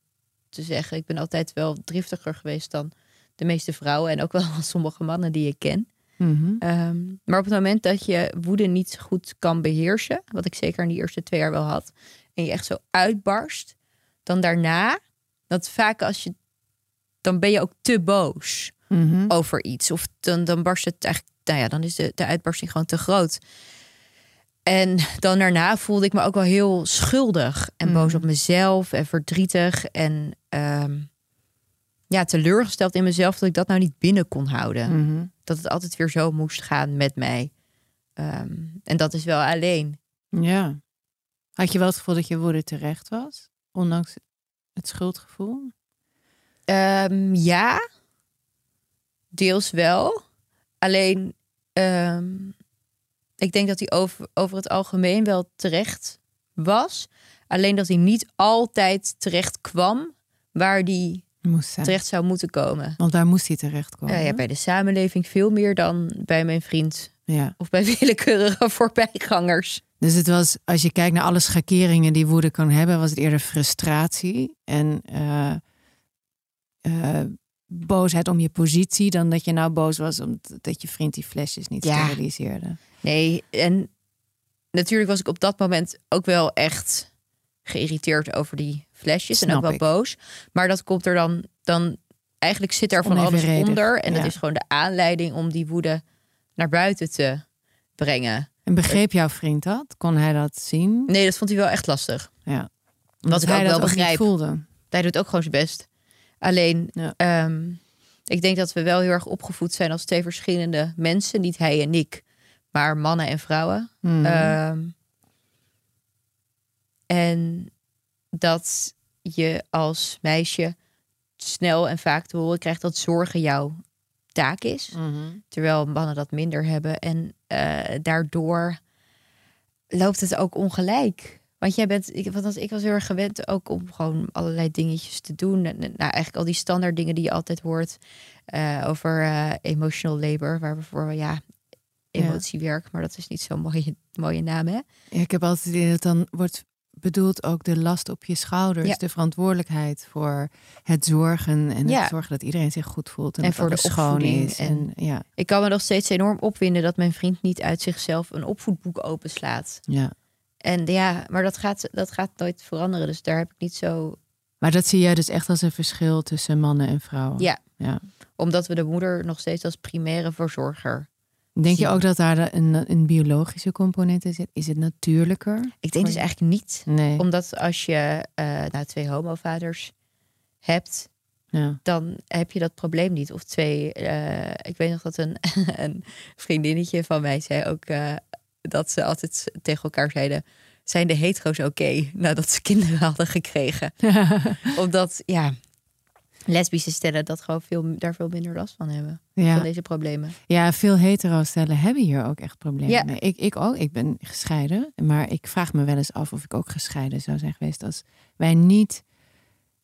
[SPEAKER 4] te zeggen. Ik ben altijd wel driftiger geweest dan de meeste vrouwen en ook wel <laughs> sommige mannen die ik ken.
[SPEAKER 1] Mhm.
[SPEAKER 4] Ehm, maar op het moment dat je woede niet goed kan beheersen, wat ik zeker in die eerste twee jaar wel had, en je echt zo uitbarst, dan daarna, dat vaak als je, dan ben je ook te boos
[SPEAKER 1] Mhm.
[SPEAKER 4] over iets. Of dan, dan barst het eigenlijk, nou ja, dan is de, de uitbarsting gewoon te groot. En dan daarna voelde ik me ook wel heel schuldig en boos op mezelf en verdrietig en ehm, ja, teleurgesteld in mezelf dat ik dat nou niet binnen kon houden.
[SPEAKER 1] Mhm.
[SPEAKER 4] Dat het altijd weer zo moest gaan met mij. Ehm, en dat is wel alleen.
[SPEAKER 1] Ja. Had je wel het gevoel dat je woede terecht was? Ondanks het schuldgevoel?
[SPEAKER 4] Ehm, ja, deels wel. Alleen, ehm, ik denk dat hij over, over het algemeen wel terecht was. Alleen dat hij niet altijd terecht kwam waar die
[SPEAKER 1] Moest zijn.
[SPEAKER 4] terecht zou moeten komen.
[SPEAKER 1] Want daar moest hij terecht komen.
[SPEAKER 4] Ja, ja, bij de samenleving veel meer dan bij mijn vriend
[SPEAKER 1] Ja.
[SPEAKER 4] of bij <laughs> willekeurige voorbijgangers.
[SPEAKER 1] Dus het was, als je kijkt naar alle schakeringen die woede kan hebben, was het eerder frustratie en eh, eh, boosheid om je positie, dan dat je nou boos was omdat je vriend die flesjes niet
[SPEAKER 4] Ja.
[SPEAKER 1] steriliseerde.
[SPEAKER 4] Nee, en natuurlijk was ik op dat moment ook wel echt geïrriteerd over die flesjes en ook wel
[SPEAKER 1] ik.
[SPEAKER 4] boos. Maar dat komt er dan, dan eigenlijk zit er van alles onder. En dat is gewoon de aanleiding om die woede naar buiten te brengen.
[SPEAKER 1] En begreep jouw vriend dat? Kon hij dat zien?
[SPEAKER 4] Nee, dat vond hij wel echt lastig.
[SPEAKER 1] Ja.
[SPEAKER 4] Wat ik
[SPEAKER 1] hij
[SPEAKER 4] ook
[SPEAKER 1] dat
[SPEAKER 4] wel begrijp.
[SPEAKER 1] voelde.
[SPEAKER 4] Hij doet ook gewoon zijn best. Alleen,
[SPEAKER 1] Ja.
[SPEAKER 4] ehm, ik denk dat we wel heel erg opgevoed zijn als twee verschillende mensen. Niet hij en ik, maar mannen en vrouwen.
[SPEAKER 1] Mhm.
[SPEAKER 4] Ehm, en dat je als meisje snel en vaak te horen krijgt dat zorgen jouw taak is.
[SPEAKER 1] Mhm.
[SPEAKER 4] Terwijl mannen dat minder hebben. En eh, daardoor loopt het ook ongelijk. Want jij bent, ik, want ik was heel erg gewend ook om gewoon allerlei dingetjes te doen. En, en, nou, eigenlijk al die standaard dingen die je altijd hoort eh, over eh, emotional labor, waar we voor ja, emotiewerk, maar dat is niet zo'n mooie, mooie naam, hè?
[SPEAKER 1] Ja, ik heb altijd dat dan wordt bedoeld ook de last op je schouders,
[SPEAKER 4] Ja.
[SPEAKER 1] de verantwoordelijkheid voor het zorgen en
[SPEAKER 4] Ja.
[SPEAKER 1] het zorgen dat iedereen zich goed voelt en,
[SPEAKER 4] voor de
[SPEAKER 1] schoon is.
[SPEAKER 4] en-
[SPEAKER 1] En, ja,
[SPEAKER 4] Ik kan me nog steeds enorm opwinden dat mijn vriend niet uit zichzelf een opvoedboek openslaat.
[SPEAKER 1] ja.
[SPEAKER 4] En ja, maar dat gaat, dat gaat nooit veranderen. Dus daar heb ik niet zo.
[SPEAKER 1] Maar dat zie jij dus echt als een verschil tussen mannen en vrouwen.
[SPEAKER 4] Ja,
[SPEAKER 1] ja.
[SPEAKER 4] omdat we de moeder nog steeds als primaire verzorger.
[SPEAKER 1] Denk je ook dat daar een, een biologische component in zit? Is het natuurlijker?
[SPEAKER 4] Ik denk dus eigenlijk niet.
[SPEAKER 1] Nee.
[SPEAKER 4] Omdat als je eh nou, twee homovaders hebt,
[SPEAKER 1] Ja.
[SPEAKER 4] dan heb je dat probleem niet. Of twee, eh, ik weet nog dat een, <laughs> een vriendinnetje van mij zei ook eh, dat ze altijd tegen elkaar zeiden: zijn de hetero's oké <laughs> nadat ze kinderen hadden gekregen? <laughs> Omdat ja, lesbische stellen dat gewoon veel, daar veel minder last van hebben. Van
[SPEAKER 1] Ja.
[SPEAKER 4] deze problemen.
[SPEAKER 1] ja, veel hetero-stellen hebben hier ook echt problemen
[SPEAKER 4] Ja.
[SPEAKER 1] mee. Ik, ik ook. Ik ben gescheiden. Maar ik vraag me wel eens af of ik ook gescheiden zou zijn geweest als wij niet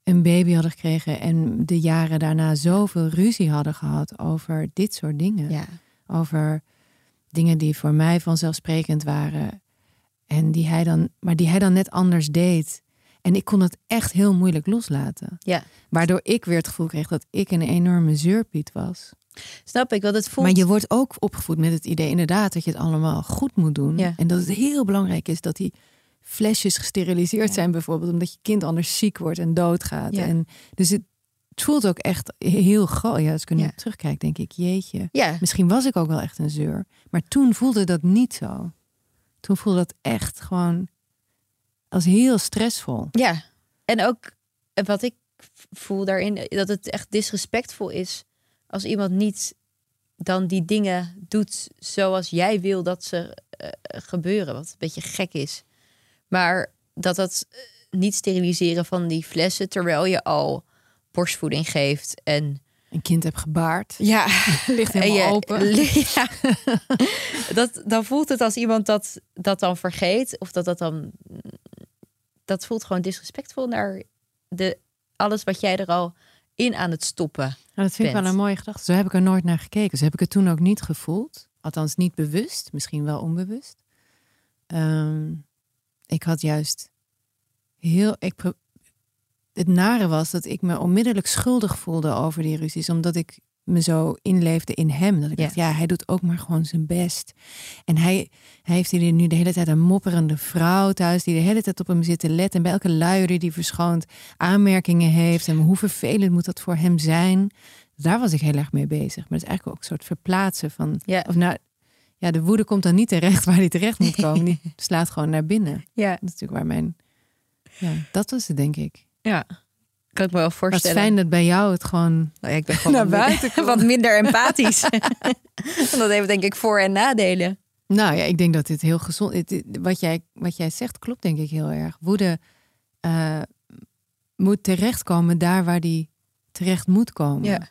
[SPEAKER 1] een baby hadden gekregen en de jaren daarna zoveel ruzie hadden gehad over dit soort dingen.
[SPEAKER 4] Ja.
[SPEAKER 1] Over dingen die voor mij vanzelfsprekend waren. En die hij dan, maar die hij dan net anders deed. En ik kon het echt heel moeilijk loslaten.
[SPEAKER 4] ja,
[SPEAKER 1] Waardoor ik weer het gevoel kreeg dat ik een enorme zeurpiet was.
[SPEAKER 4] snap ik. Want het voelt.
[SPEAKER 1] Maar je wordt ook opgevoed met het idee inderdaad dat je het allemaal goed moet doen.
[SPEAKER 4] Ja.
[SPEAKER 1] En dat het heel belangrijk is dat die flesjes gesteriliseerd zijn bijvoorbeeld. Omdat je kind anders ziek wordt en doodgaat.
[SPEAKER 4] Ja.
[SPEAKER 1] En dus het, het voelt ook echt heel groot. Ja, als ik er nu
[SPEAKER 4] Ja.
[SPEAKER 1] terugkijk denk ik, jeetje.
[SPEAKER 4] ja,
[SPEAKER 1] Misschien was ik ook wel echt een zeur. Maar toen voelde dat niet zo. toen voelde dat echt gewoon als heel stressvol.
[SPEAKER 4] Ja, en ook eh, wat ik voel daarin, dat het echt disrespectvol is als iemand niet dan die dingen doet zoals jij wil dat ze uh, gebeuren. Wat een beetje gek is. Maar dat dat eh, niet steriliseren van die flessen terwijl je al borstvoeding geeft en
[SPEAKER 1] een kind hebt gebaard.
[SPEAKER 4] Ja, <laughs>
[SPEAKER 1] ligt helemaal
[SPEAKER 4] je,
[SPEAKER 1] open.
[SPEAKER 4] Ja. <laughs> dat, dan voelt het als iemand dat, dat dan vergeet. Of dat dat dan. Dat voelt gewoon disrespectvol naar de, alles wat jij er al in aan het stoppen.
[SPEAKER 1] Nou, dat vind ik wel een mooie gedachte. Zo heb ik er nooit naar gekeken. Zo heb ik het toen ook niet gevoeld. Althans, niet bewust. Misschien wel onbewust. Ehm, ik had juist heel. Ik, het nare was dat ik me onmiddellijk schuldig voelde over die ruzies. Omdat ik me zo inleefde in hem. Dat ik dacht, ja, hij doet ook maar gewoon zijn best. En hij, hij heeft hier nu de hele tijd een mopperende vrouw thuis... die de hele tijd op hem zit te letten. En bij elke luier die verschoont aanmerkingen heeft. En hoe vervelend moet dat voor hem zijn. Daar was ik heel erg mee bezig. Maar het is eigenlijk ook een soort verplaatsen van...
[SPEAKER 4] Ja.
[SPEAKER 1] Of nou, ja, de woede komt dan niet terecht waar hij terecht moet komen. <laughs> Die slaat gewoon naar binnen.
[SPEAKER 4] Ja.
[SPEAKER 1] Dat is natuurlijk waar mijn... Ja, dat was het, denk ik.
[SPEAKER 4] Ja, kan ik me wel voorstellen.
[SPEAKER 1] Het is fijn dat bij jou het gewoon
[SPEAKER 4] nou, ja, ik ben <laughs> gewoon
[SPEAKER 1] naar
[SPEAKER 4] wat
[SPEAKER 1] buiten <laughs>
[SPEAKER 4] minder, wat minder empathisch. <laughs> dat heeft denk ik voor- en nadelen.
[SPEAKER 1] Nou ja, ik denk dat dit heel gezond is. Wat jij, wat jij zegt klopt denk ik heel erg. Woede uh, moet terechtkomen daar waar die terecht moet komen.
[SPEAKER 4] Ja. Dat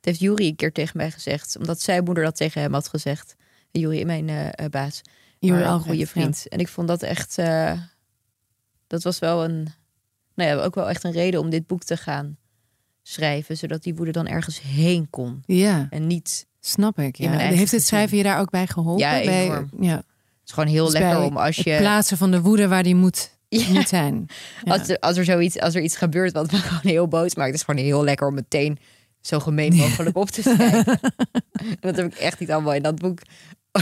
[SPEAKER 4] heeft Juri een keer tegen mij gezegd. Omdat zijn moeder dat tegen hem had gezegd. Juri, mijn uh, baas.
[SPEAKER 1] Juri
[SPEAKER 4] al een goede vriend. Ja. En ik vond dat echt... Uh, dat was wel een nou ja, ook wel echt een reden om dit boek te gaan schrijven, zodat die woede dan ergens heen kon.
[SPEAKER 1] Ja.
[SPEAKER 4] En niet.
[SPEAKER 1] Snap ik. Ja. Heeft het schrijven je daar ook bij geholpen?
[SPEAKER 4] Ja, enorm.
[SPEAKER 1] Bij, ja.
[SPEAKER 4] Het is gewoon heel
[SPEAKER 1] dus
[SPEAKER 4] lekker om als je.
[SPEAKER 1] Het plaatsen van de woede waar die moet, <laughs> ja. moet zijn.
[SPEAKER 4] Ja. Als, er, als er zoiets, als er iets gebeurt wat me <laughs> gewoon heel boos maakt, is gewoon heel lekker om meteen zo gemeen mogelijk op te <laughs> schrijven. dat heb ik echt niet allemaal in dat boek.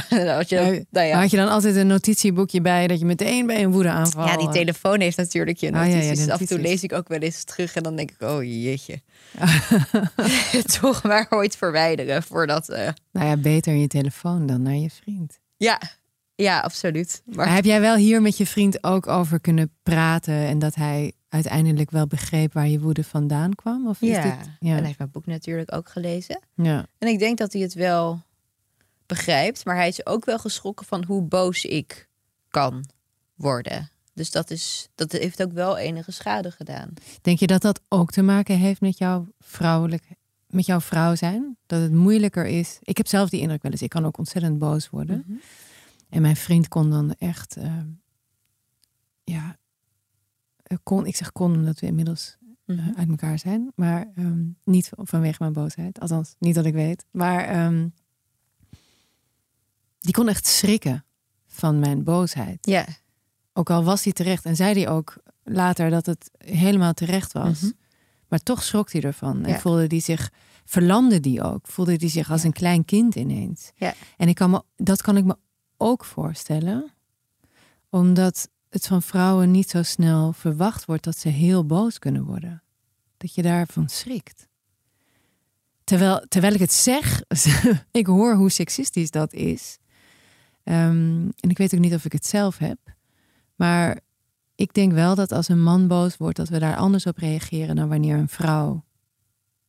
[SPEAKER 4] <laughs> Als je, nou ja.
[SPEAKER 1] Had je dan altijd een notitieboekje bij dat je meteen bij een woede aanval?
[SPEAKER 4] Ja, die telefoon heeft natuurlijk je notities.
[SPEAKER 1] Oh, ja, ja,
[SPEAKER 4] notities. Af en toe lees ik ook wel eens terug en dan denk ik, oh jeetje. <laughs> <laughs> Toch maar ooit verwijderen voordat. Uh...
[SPEAKER 1] Nou ja, beter je telefoon dan naar je vriend.
[SPEAKER 4] Ja, ja, absoluut.
[SPEAKER 1] Maar... maar heb jij wel hier met je vriend ook over kunnen praten en dat hij uiteindelijk wel begreep waar je woede vandaan kwam? Of is
[SPEAKER 4] ja.
[SPEAKER 1] dit... ja,
[SPEAKER 4] en hij heeft mijn boek natuurlijk ook gelezen.
[SPEAKER 1] Ja.
[SPEAKER 4] En ik denk dat hij het wel begrijpt, maar hij is ook wel geschrokken van hoe boos ik kan worden. Dus dat, is, dat heeft ook wel enige schade gedaan.
[SPEAKER 1] Denk je dat dat ook te maken heeft met jouw vrouwelijk, met jouw vrouw zijn? Dat het moeilijker is. Ik heb zelf die indruk wel eens. Ik kan ook ontzettend boos worden.
[SPEAKER 4] Mhm.
[SPEAKER 1] En mijn vriend kon dan echt, uh, ja, kon, ik zeg kon omdat we inmiddels
[SPEAKER 4] Mhm.
[SPEAKER 1] uh, uit elkaar zijn, maar um, niet vanwege mijn boosheid. Althans, niet dat ik weet. Maar um, die kon echt schrikken van mijn boosheid.
[SPEAKER 4] Ja.
[SPEAKER 1] Ook al was hij terecht en zei hij ook later dat het helemaal terecht was.
[SPEAKER 4] Mhm.
[SPEAKER 1] Maar toch schrok hij ervan.
[SPEAKER 4] Ja.
[SPEAKER 1] En voelde hij zich, verlamde die ook. Voelde hij zich als
[SPEAKER 4] Ja.
[SPEAKER 1] een klein kind ineens.
[SPEAKER 4] Ja.
[SPEAKER 1] En ik kan me, dat kan ik me ook voorstellen. Omdat het van vrouwen niet zo snel verwacht wordt dat ze heel boos kunnen worden. Dat je daarvan schrikt. Terwijl, terwijl ik het zeg, <laughs> ik hoor hoe seksistisch dat is. Um, en ik weet ook niet of ik het zelf heb. Maar ik denk wel dat als een man boos wordt, dat we daar anders op reageren dan wanneer een vrouw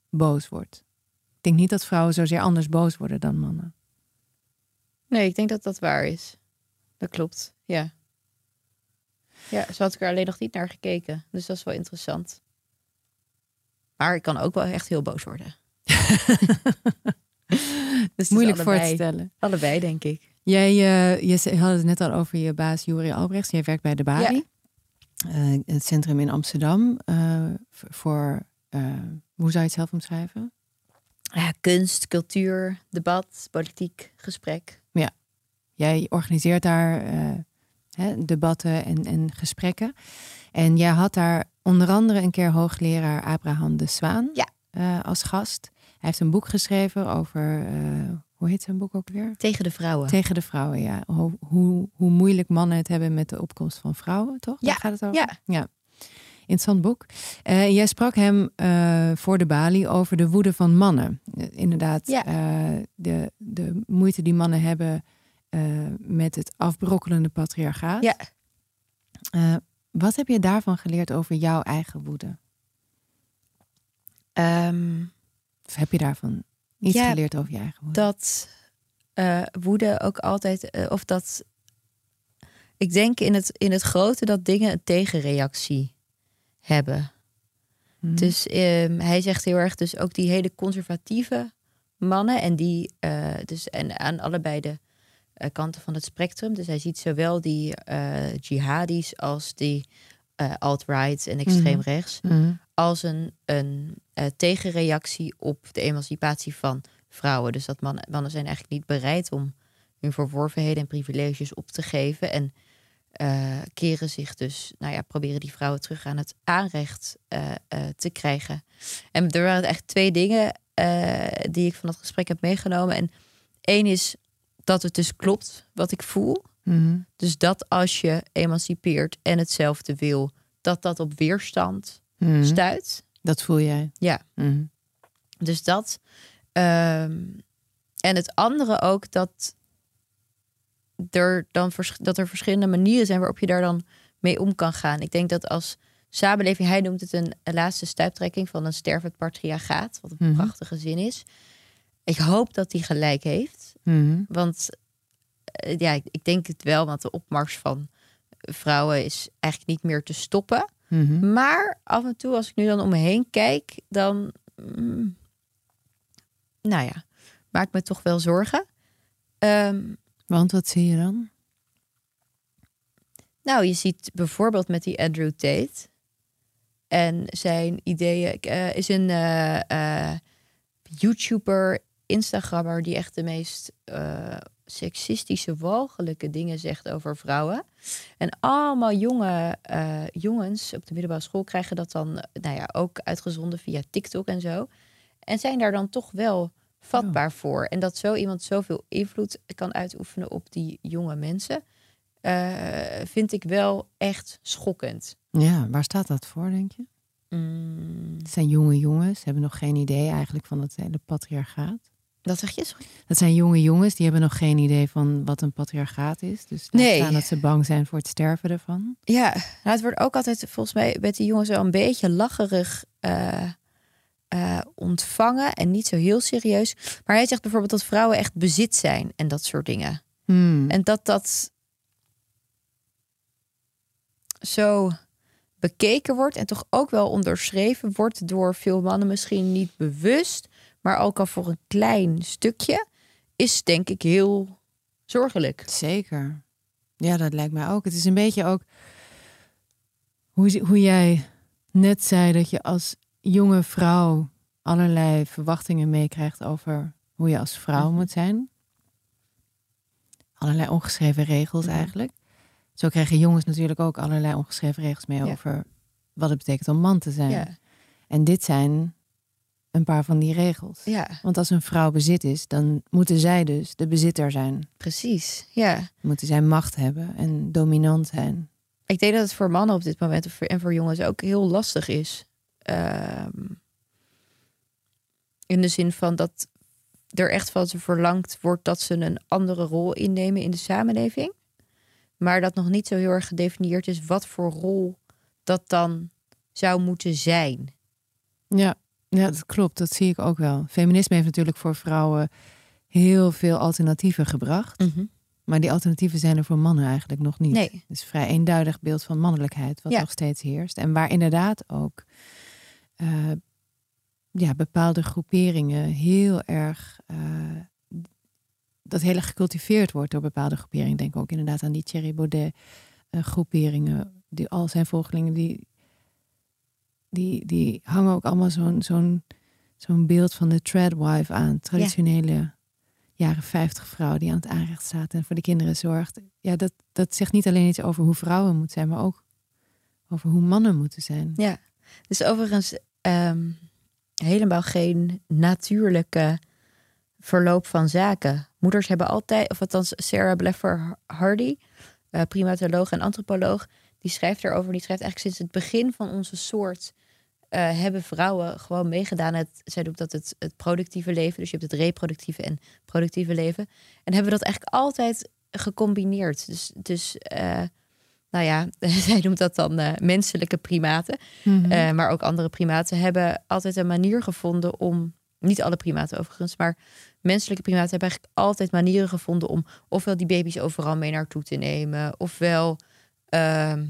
[SPEAKER 1] boos wordt. Ik denk niet dat vrouwen zozeer anders boos worden dan mannen.
[SPEAKER 4] Nee, ik denk dat dat waar is. Dat klopt, ja. Ja, zo had ik er alleen nog niet naar gekeken. Dus dat is wel interessant. Maar ik kan ook wel echt heel boos worden. <laughs> dus
[SPEAKER 1] Moeilijk voor te stellen.
[SPEAKER 4] Allebei, denk ik.
[SPEAKER 1] Jij uh, je had het net al over je baas Juri Albrechts. Jij werkt bij de Bali. Ja. Uh, het centrum in Amsterdam. Uh, voor, hoe zou je het zelf omschrijven?
[SPEAKER 4] Ja, kunst, cultuur, debat, politiek, gesprek.
[SPEAKER 1] Ja, jij organiseert daar hè, debatten en, en gesprekken. En jij had daar onder andere een keer hoogleraar Abraham de Zwaan
[SPEAKER 4] ja.
[SPEAKER 1] als gast. Hij heeft een boek geschreven over, hoe heet zijn boek ook weer?
[SPEAKER 4] Tegen de vrouwen.
[SPEAKER 1] Tegen de vrouwen, ja. Hoe, hoe, hoe moeilijk mannen het hebben met de opkomst van vrouwen, toch?
[SPEAKER 4] Ja.
[SPEAKER 1] Daar gaat het over?
[SPEAKER 4] Ja.
[SPEAKER 1] ja. Interessant boek. Uh, jij sprak hem voor de Bali over de woede van mannen. inderdaad,
[SPEAKER 4] ja.
[SPEAKER 1] de, de moeite die mannen hebben eh, met het afbrokkelende patriarchaat.
[SPEAKER 4] Ja.
[SPEAKER 1] Eh, wat heb je daarvan geleerd over jouw eigen woede?
[SPEAKER 4] Ehm,
[SPEAKER 1] Of heb je daarvan iets
[SPEAKER 4] Ja,
[SPEAKER 1] geleerd over je eigen woede?
[SPEAKER 4] dat eh, woede ook altijd, eh, of dat ik denk in het, in het grote dat dingen een tegenreactie hebben.
[SPEAKER 1] Mhm.
[SPEAKER 4] Dus ehm, hij zegt heel erg, dus ook die hele conservatieve mannen en die, eh, dus en aan allebei de kanten van het spectrum. Dus hij ziet zowel die jihadis als die alt-right en extreem rechts
[SPEAKER 1] Mhm.
[SPEAKER 4] Als een, een eh, tegenreactie op de emancipatie van vrouwen. Dus dat mannen, mannen zijn eigenlijk niet bereid om hun verworvenheden en privileges op te geven. En eh, keren zich dus, nou ja, proberen die vrouwen terug aan het aanrecht eh, te krijgen. En er waren echt twee dingen die ik van dat gesprek heb meegenomen. En één is dat het dus klopt wat ik voel.
[SPEAKER 1] Mhm.
[SPEAKER 4] Dus dat als je emancipeert en hetzelfde wil, dat dat op weerstand
[SPEAKER 1] Mhm.
[SPEAKER 4] stuit.
[SPEAKER 1] Dat voel jij.
[SPEAKER 4] Ja.
[SPEAKER 1] Mhm.
[SPEAKER 4] Dus dat. ehm, en het andere ook dat er dan dat er verschillende manieren zijn waarop je daar dan mee om kan gaan. Ik denk dat als samenleving, hij noemt het een, een laatste stuiptrekking van een stervend patriarchaat, wat een
[SPEAKER 1] Mhm.
[SPEAKER 4] prachtige zin is. Ik hoop dat hij gelijk heeft, want eh, ja, ik, ik denk het wel, want de opmars van vrouwen is eigenlijk niet meer te stoppen.
[SPEAKER 1] Mhm.
[SPEAKER 4] Maar af en toe, als ik nu dan om me heen kijk, dan. mm, nou ja, maak me toch wel zorgen. Ehm,
[SPEAKER 1] Want wat zie je dan?
[SPEAKER 4] nou, je ziet bijvoorbeeld met die Andrew Tate. En zijn ideeën. eh, is een eh, eh, YouTuber, Instagrammer, die echt de meest seksistische, walgelijke dingen zegt over vrouwen. En allemaal jonge eh, jongens op de middelbare school krijgen dat dan, eh, nou ja, ook uitgezonden via TikTok en zo. En zijn daar dan toch wel vatbaar voor. En dat zo iemand zoveel invloed kan uitoefenen op die jonge mensen, eh, vind ik wel echt schokkend.
[SPEAKER 1] Ja, waar staat dat voor, denk je?
[SPEAKER 4] Mm,
[SPEAKER 1] Het zijn jonge jongens, hebben nog geen idee eigenlijk van het hele patriarchaat.
[SPEAKER 4] Dat zeg je? Sorry.
[SPEAKER 1] Dat zijn jonge jongens, die hebben nog geen idee van wat een patriarchaat is. Dus
[SPEAKER 4] Nee.
[SPEAKER 1] staan dat ze bang zijn voor het sterven ervan.
[SPEAKER 4] Ja, nou, het wordt ook altijd volgens mij met die jongens wel een beetje lacherig eh, eh, ontvangen en niet zo heel serieus. Maar hij zegt bijvoorbeeld dat vrouwen echt bezit zijn en dat soort dingen.
[SPEAKER 1] Hmm.
[SPEAKER 4] En dat dat zo bekeken wordt en toch ook wel onderschreven wordt door veel mannen misschien niet bewust, maar ook al voor een klein stukje, is denk ik heel zorgelijk.
[SPEAKER 1] Zeker. Ja, dat lijkt mij ook. Het is een beetje ook hoe, hoe jij net zei dat je als jonge vrouw allerlei verwachtingen meekrijgt over hoe je als vrouw
[SPEAKER 4] Mhm.
[SPEAKER 1] moet zijn. Allerlei ongeschreven regels
[SPEAKER 4] Mhm.
[SPEAKER 1] eigenlijk. Zo krijgen jongens natuurlijk ook allerlei ongeschreven regels mee
[SPEAKER 4] Ja.
[SPEAKER 1] over wat het betekent om man te zijn.
[SPEAKER 4] Ja,
[SPEAKER 1] En dit zijn een paar van die regels.
[SPEAKER 4] ja
[SPEAKER 1] Want als een vrouw bezit is, dan moeten zij dus de bezitter zijn.
[SPEAKER 4] precies. Ja.
[SPEAKER 1] Moeten zij macht hebben en dominant zijn.
[SPEAKER 4] Ik denk dat het voor mannen op dit moment of voor- en voor jongens ook heel lastig is. Ehm, in de zin van dat er echt van ze verlangd wordt dat ze een andere rol innemen in de samenleving. Maar dat nog niet zo heel erg gedefinieerd is wat voor rol dat dan zou moeten zijn.
[SPEAKER 1] Ja, ja, dat klopt. Dat zie ik ook wel. Feminisme heeft natuurlijk voor vrouwen heel veel alternatieven gebracht. Maar die alternatieven zijn er voor mannen eigenlijk nog niet.
[SPEAKER 4] Nee.
[SPEAKER 1] Het is een vrij eenduidig beeld van mannelijkheid wat
[SPEAKER 4] Ja.
[SPEAKER 1] nog steeds heerst. En waar inderdaad ook eh, ja, bepaalde groeperingen heel erg... eh, dat heel erg gecultiveerd wordt door bepaalde groeperingen. Denk ook inderdaad aan die Thierry Baudet eh, groeperingen. Die, al zijn volgelingen die, die, die hangen ook allemaal zo'n zo'n zo'n beeld van de treadwife aan. Traditionele jaren 50 vrouw die aan het aanrecht staat en voor de kinderen zorgt. Ja, dat, dat zegt niet alleen iets over hoe vrouwen moeten zijn, maar ook over hoe mannen moeten zijn.
[SPEAKER 4] Ja, dus overigens ehm, helemaal geen natuurlijke verloop van zaken. Moeders hebben altijd, of althans Sarah Bleffer Hardy, eh, primatoloog en antropoloog, die schrijft erover. Die schrijft eigenlijk sinds het begin van onze soort hebben vrouwen gewoon meegedaan. Het, zij noemt dat het, het productieve leven. Dus je hebt het reproductieve en productieve leven. En hebben we dat eigenlijk altijd gecombineerd. Dus, dus eh, nou ja, <laughs> zij noemt dat dan eh, menselijke primaten.
[SPEAKER 1] Mhm.
[SPEAKER 4] Eh, maar ook andere primaten hebben altijd een manier gevonden om. Niet alle primaten overigens, maar menselijke primaten hebben eigenlijk altijd manieren gevonden om ofwel die baby's overal mee naartoe te nemen, ofwel ehm,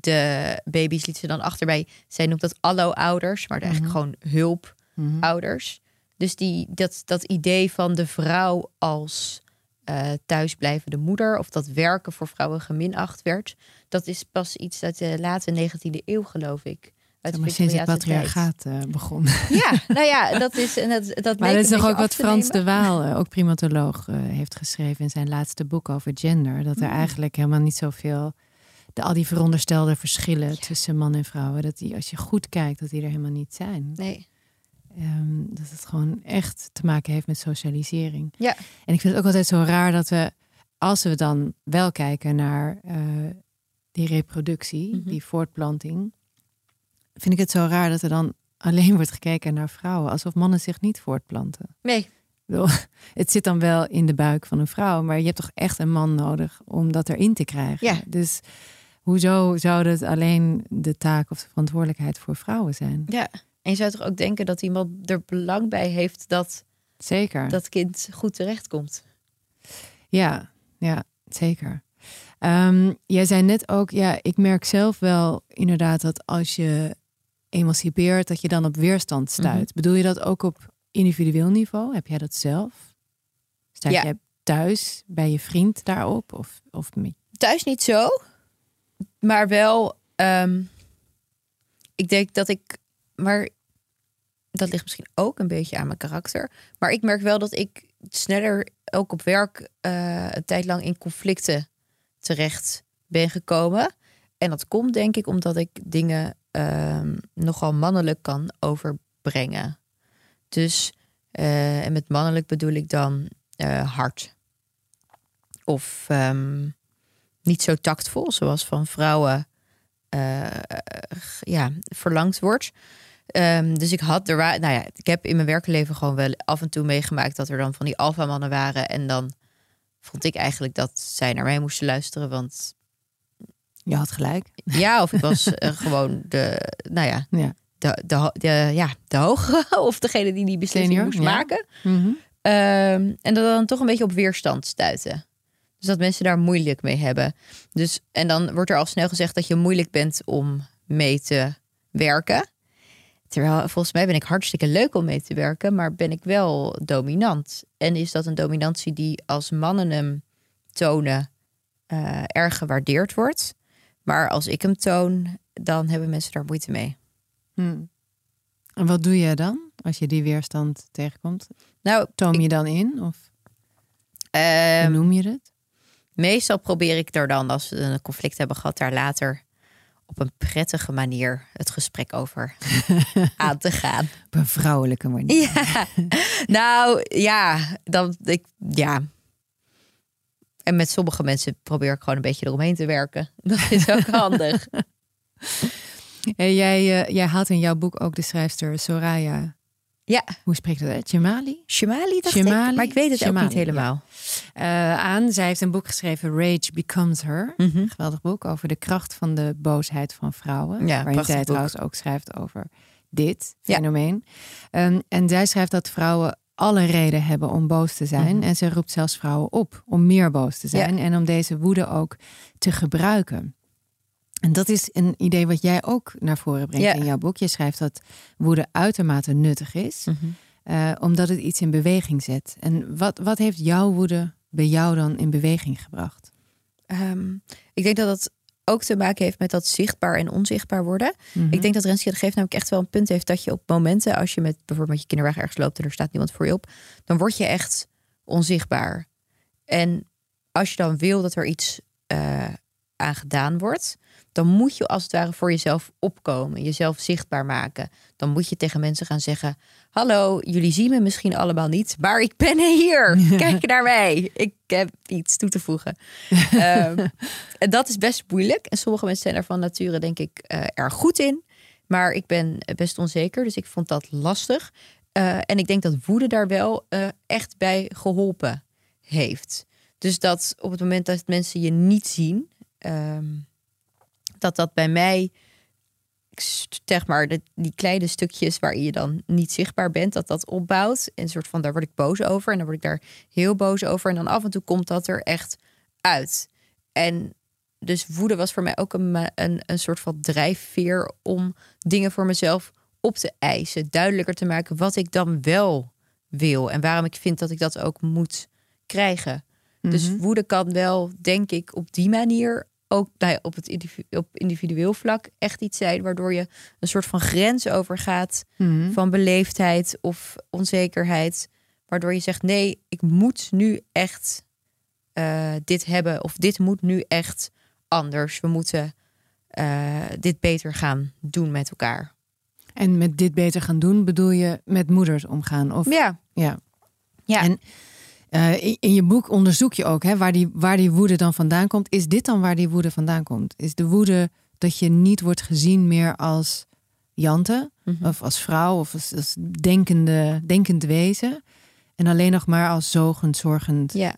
[SPEAKER 4] de baby's lieten ze dan achter bij. Zij noemt dat allo-ouders, maar eigenlijk gewoon hulpouders. Dus die, dat, dat idee van de vrouw als eh, thuisblijvende moeder, of dat werken voor vrouwen geminacht werd, dat is pas iets uit de late 19e eeuw, geloof ik. Uit
[SPEAKER 1] maar sinds het patriarchaat eh, begon.
[SPEAKER 4] Ja, nou ja, dat is. En dat, dat
[SPEAKER 1] Maar dat is toch ook wat Frans
[SPEAKER 4] nemen.
[SPEAKER 1] de Waal, eh, ook primatoloog, heeft geschreven in zijn laatste boek over gender. Dat er eigenlijk helemaal niet zoveel, de, al die veronderstelde verschillen tussen man en vrouwen, dat die als je goed kijkt, dat die er helemaal niet zijn.
[SPEAKER 4] Nee.
[SPEAKER 1] Ehm, dat het gewoon echt te maken heeft met socialisering.
[SPEAKER 4] Ja.
[SPEAKER 1] En ik vind het ook altijd zo raar dat we, als we dan wel kijken naar eh, die reproductie,
[SPEAKER 4] Mhm.
[SPEAKER 1] die voortplanting, vind ik het zo raar dat er dan alleen wordt gekeken naar vrouwen, alsof mannen zich niet voortplanten.
[SPEAKER 4] Nee.
[SPEAKER 1] Bedoel, <laughs> Het zit dan wel in de buik van een vrouw, maar je hebt toch echt een man nodig om dat erin te krijgen.
[SPEAKER 4] Ja.
[SPEAKER 1] Dus hoezo zou het alleen de taak of de verantwoordelijkheid voor vrouwen zijn?
[SPEAKER 4] Ja. En je zou toch ook denken dat iemand er belang bij heeft dat
[SPEAKER 1] Zeker.
[SPEAKER 4] dat kind goed terechtkomt.
[SPEAKER 1] Ja, ja, zeker. Ehm, jij zei net ook, ja, ik merk zelf wel inderdaad dat als je emancipeert, dat je dan op weerstand stuit.
[SPEAKER 4] Mhm.
[SPEAKER 1] Bedoel je dat ook op individueel niveau? Heb jij dat zelf? Stuit
[SPEAKER 4] Ja.
[SPEAKER 1] jij thuis bij je vriend daarop? Of, of
[SPEAKER 4] Thuis niet zo, maar wel. ehm, ik denk dat ik, maar dat ligt misschien ook een beetje aan mijn karakter. Maar ik merk wel dat ik sneller ook op werk eh, een tijd lang in conflicten terecht ben gekomen. En dat komt denk ik omdat ik dingen ehm, nogal mannelijk kan overbrengen. Dus, eh, en met mannelijk bedoel ik dan eh, hard. Of ehm, niet zo tactvol, zoals van vrouwen eh, ja, verlangd wordt. Ehm, dus ik had er, nou ja, ik heb in mijn werkleven gewoon wel af en toe meegemaakt dat er dan van die alfamannen waren. En dan vond ik eigenlijk dat zij naar mij moesten luisteren. Want
[SPEAKER 1] je had gelijk.
[SPEAKER 4] ja, of ik was eh, <laughs> gewoon de, nou ja,
[SPEAKER 1] Ja.
[SPEAKER 4] de, de, ja, de hogere <laughs> of degene die die beslissing moest
[SPEAKER 1] ja.
[SPEAKER 4] maken.
[SPEAKER 1] Mhm.
[SPEAKER 4] Ehm, en dat dan toch een beetje op weerstand stuiten. Dus dat mensen daar moeilijk mee hebben. Dus, en dan wordt er al snel gezegd dat je moeilijk bent om mee te werken. Terwijl volgens mij ben ik hartstikke leuk om mee te werken, maar ben ik wel dominant. En is dat een dominantie die als mannen hem tonen eh, erg gewaardeerd wordt. Maar als ik hem toon, dan hebben mensen daar moeite mee.
[SPEAKER 1] Hm. En wat doe je dan als je die weerstand tegenkomt?
[SPEAKER 4] Nou,
[SPEAKER 1] Toom
[SPEAKER 4] ik-
[SPEAKER 1] je dan in of
[SPEAKER 4] ehm,
[SPEAKER 1] noem je het?
[SPEAKER 4] Meestal probeer ik er dan, als we een conflict hebben gehad, daar later op een prettige manier het gesprek over <laughs> aan te gaan.
[SPEAKER 1] Op een vrouwelijke manier.
[SPEAKER 4] Ja, nou ja, dan ik ja. En met sommige mensen probeer ik gewoon een beetje eromheen te werken. <laughs> Dat is ook handig. <laughs>
[SPEAKER 1] Hey, jij, eh, jij haalt in jouw boek ook de schrijfster Soraya.
[SPEAKER 4] Ja,
[SPEAKER 1] Hoe spreekt dat uit? Jamali?
[SPEAKER 4] Shemali dacht
[SPEAKER 1] Shemali?
[SPEAKER 4] ik, maar ik weet het ook
[SPEAKER 1] Shemali,
[SPEAKER 4] niet helemaal.
[SPEAKER 1] Eh, aan. Zij heeft een boek geschreven, Rage Becomes Her. Een geweldig boek over de kracht van de boosheid van vrouwen.
[SPEAKER 4] Ja,
[SPEAKER 1] waarin zij
[SPEAKER 4] boek.
[SPEAKER 1] trouwens ook schrijft over dit
[SPEAKER 4] Ja.
[SPEAKER 1] fenomeen. Ehm, en zij schrijft dat vrouwen alle reden hebben om boos te zijn.
[SPEAKER 4] Mhm.
[SPEAKER 1] En ze roept zelfs vrouwen op om meer boos te zijn. En om deze woede ook te gebruiken. En dat is een idee wat jij ook naar voren brengt
[SPEAKER 4] Ja.
[SPEAKER 1] in jouw boek. Je schrijft dat woede uitermate nuttig is.
[SPEAKER 4] Mhm.
[SPEAKER 1] eh, omdat het iets in beweging zet. En wat, wat heeft jouw woede bij jou dan in beweging gebracht?
[SPEAKER 4] Ehm, ik denk dat dat ook te maken heeft met dat zichtbaar en onzichtbaar worden.
[SPEAKER 1] Mhm.
[SPEAKER 4] Ik denk dat Renske de Geef namelijk echt wel een punt heeft dat je op momenten, als je met bijvoorbeeld met je kinderwagen ergens loopt en er staat niemand voor je op, dan word je echt onzichtbaar. En als je dan wil dat er iets eh, aan gedaan wordt, dan moet je als het ware voor jezelf opkomen, jezelf zichtbaar maken. Dan moet je tegen mensen gaan zeggen: Hallo, jullie zien me misschien allemaal niet, maar ik ben hier. <laughs> Kijk naar mij. Ik heb iets toe te voegen. <laughs> Ehm, en dat is best moeilijk. En sommige mensen zijn er van nature, denk ik, eh, erg goed in. Maar ik ben best onzeker, dus ik vond dat lastig. Eh, en ik denk dat woede daar wel eh, echt bij geholpen heeft. Dus dat op het moment dat mensen je niet zien, ehm, dat dat bij mij, zeg maar, de, die kleine stukjes waarin je dan niet zichtbaar bent, dat dat opbouwt. En een soort van, daar word ik boos over en dan word ik daar heel boos over. En dan af en toe komt dat er echt uit. En dus woede was voor mij ook een, een, een soort van drijfveer om dingen voor mezelf op te eisen. Duidelijker te maken wat ik dan wel wil. En waarom ik vind dat ik dat ook moet krijgen. Dus woede kan wel, denk ik, op die manier ook bij, op het individu- op individueel vlak echt iets zijn waardoor je een soort van grens overgaat van beleefdheid of onzekerheid. Waardoor je zegt: nee, ik moet nu echt eh, dit hebben of dit moet nu echt anders. We moeten eh, dit beter gaan doen met elkaar.
[SPEAKER 1] En met dit beter gaan doen bedoel je met moeders omgaan? Of,
[SPEAKER 4] Ja,
[SPEAKER 1] ja.
[SPEAKER 4] ja.
[SPEAKER 1] En eh, in, in je boek onderzoek je ook hè, waar, die, waar die woede dan vandaan komt. Is dit dan waar die woede vandaan komt? Is de woede dat je niet wordt gezien meer als Jante
[SPEAKER 4] Mhm.
[SPEAKER 1] of als vrouw of als, als denkende, denkend wezen en alleen nog maar als zogend, zorgend
[SPEAKER 4] ja.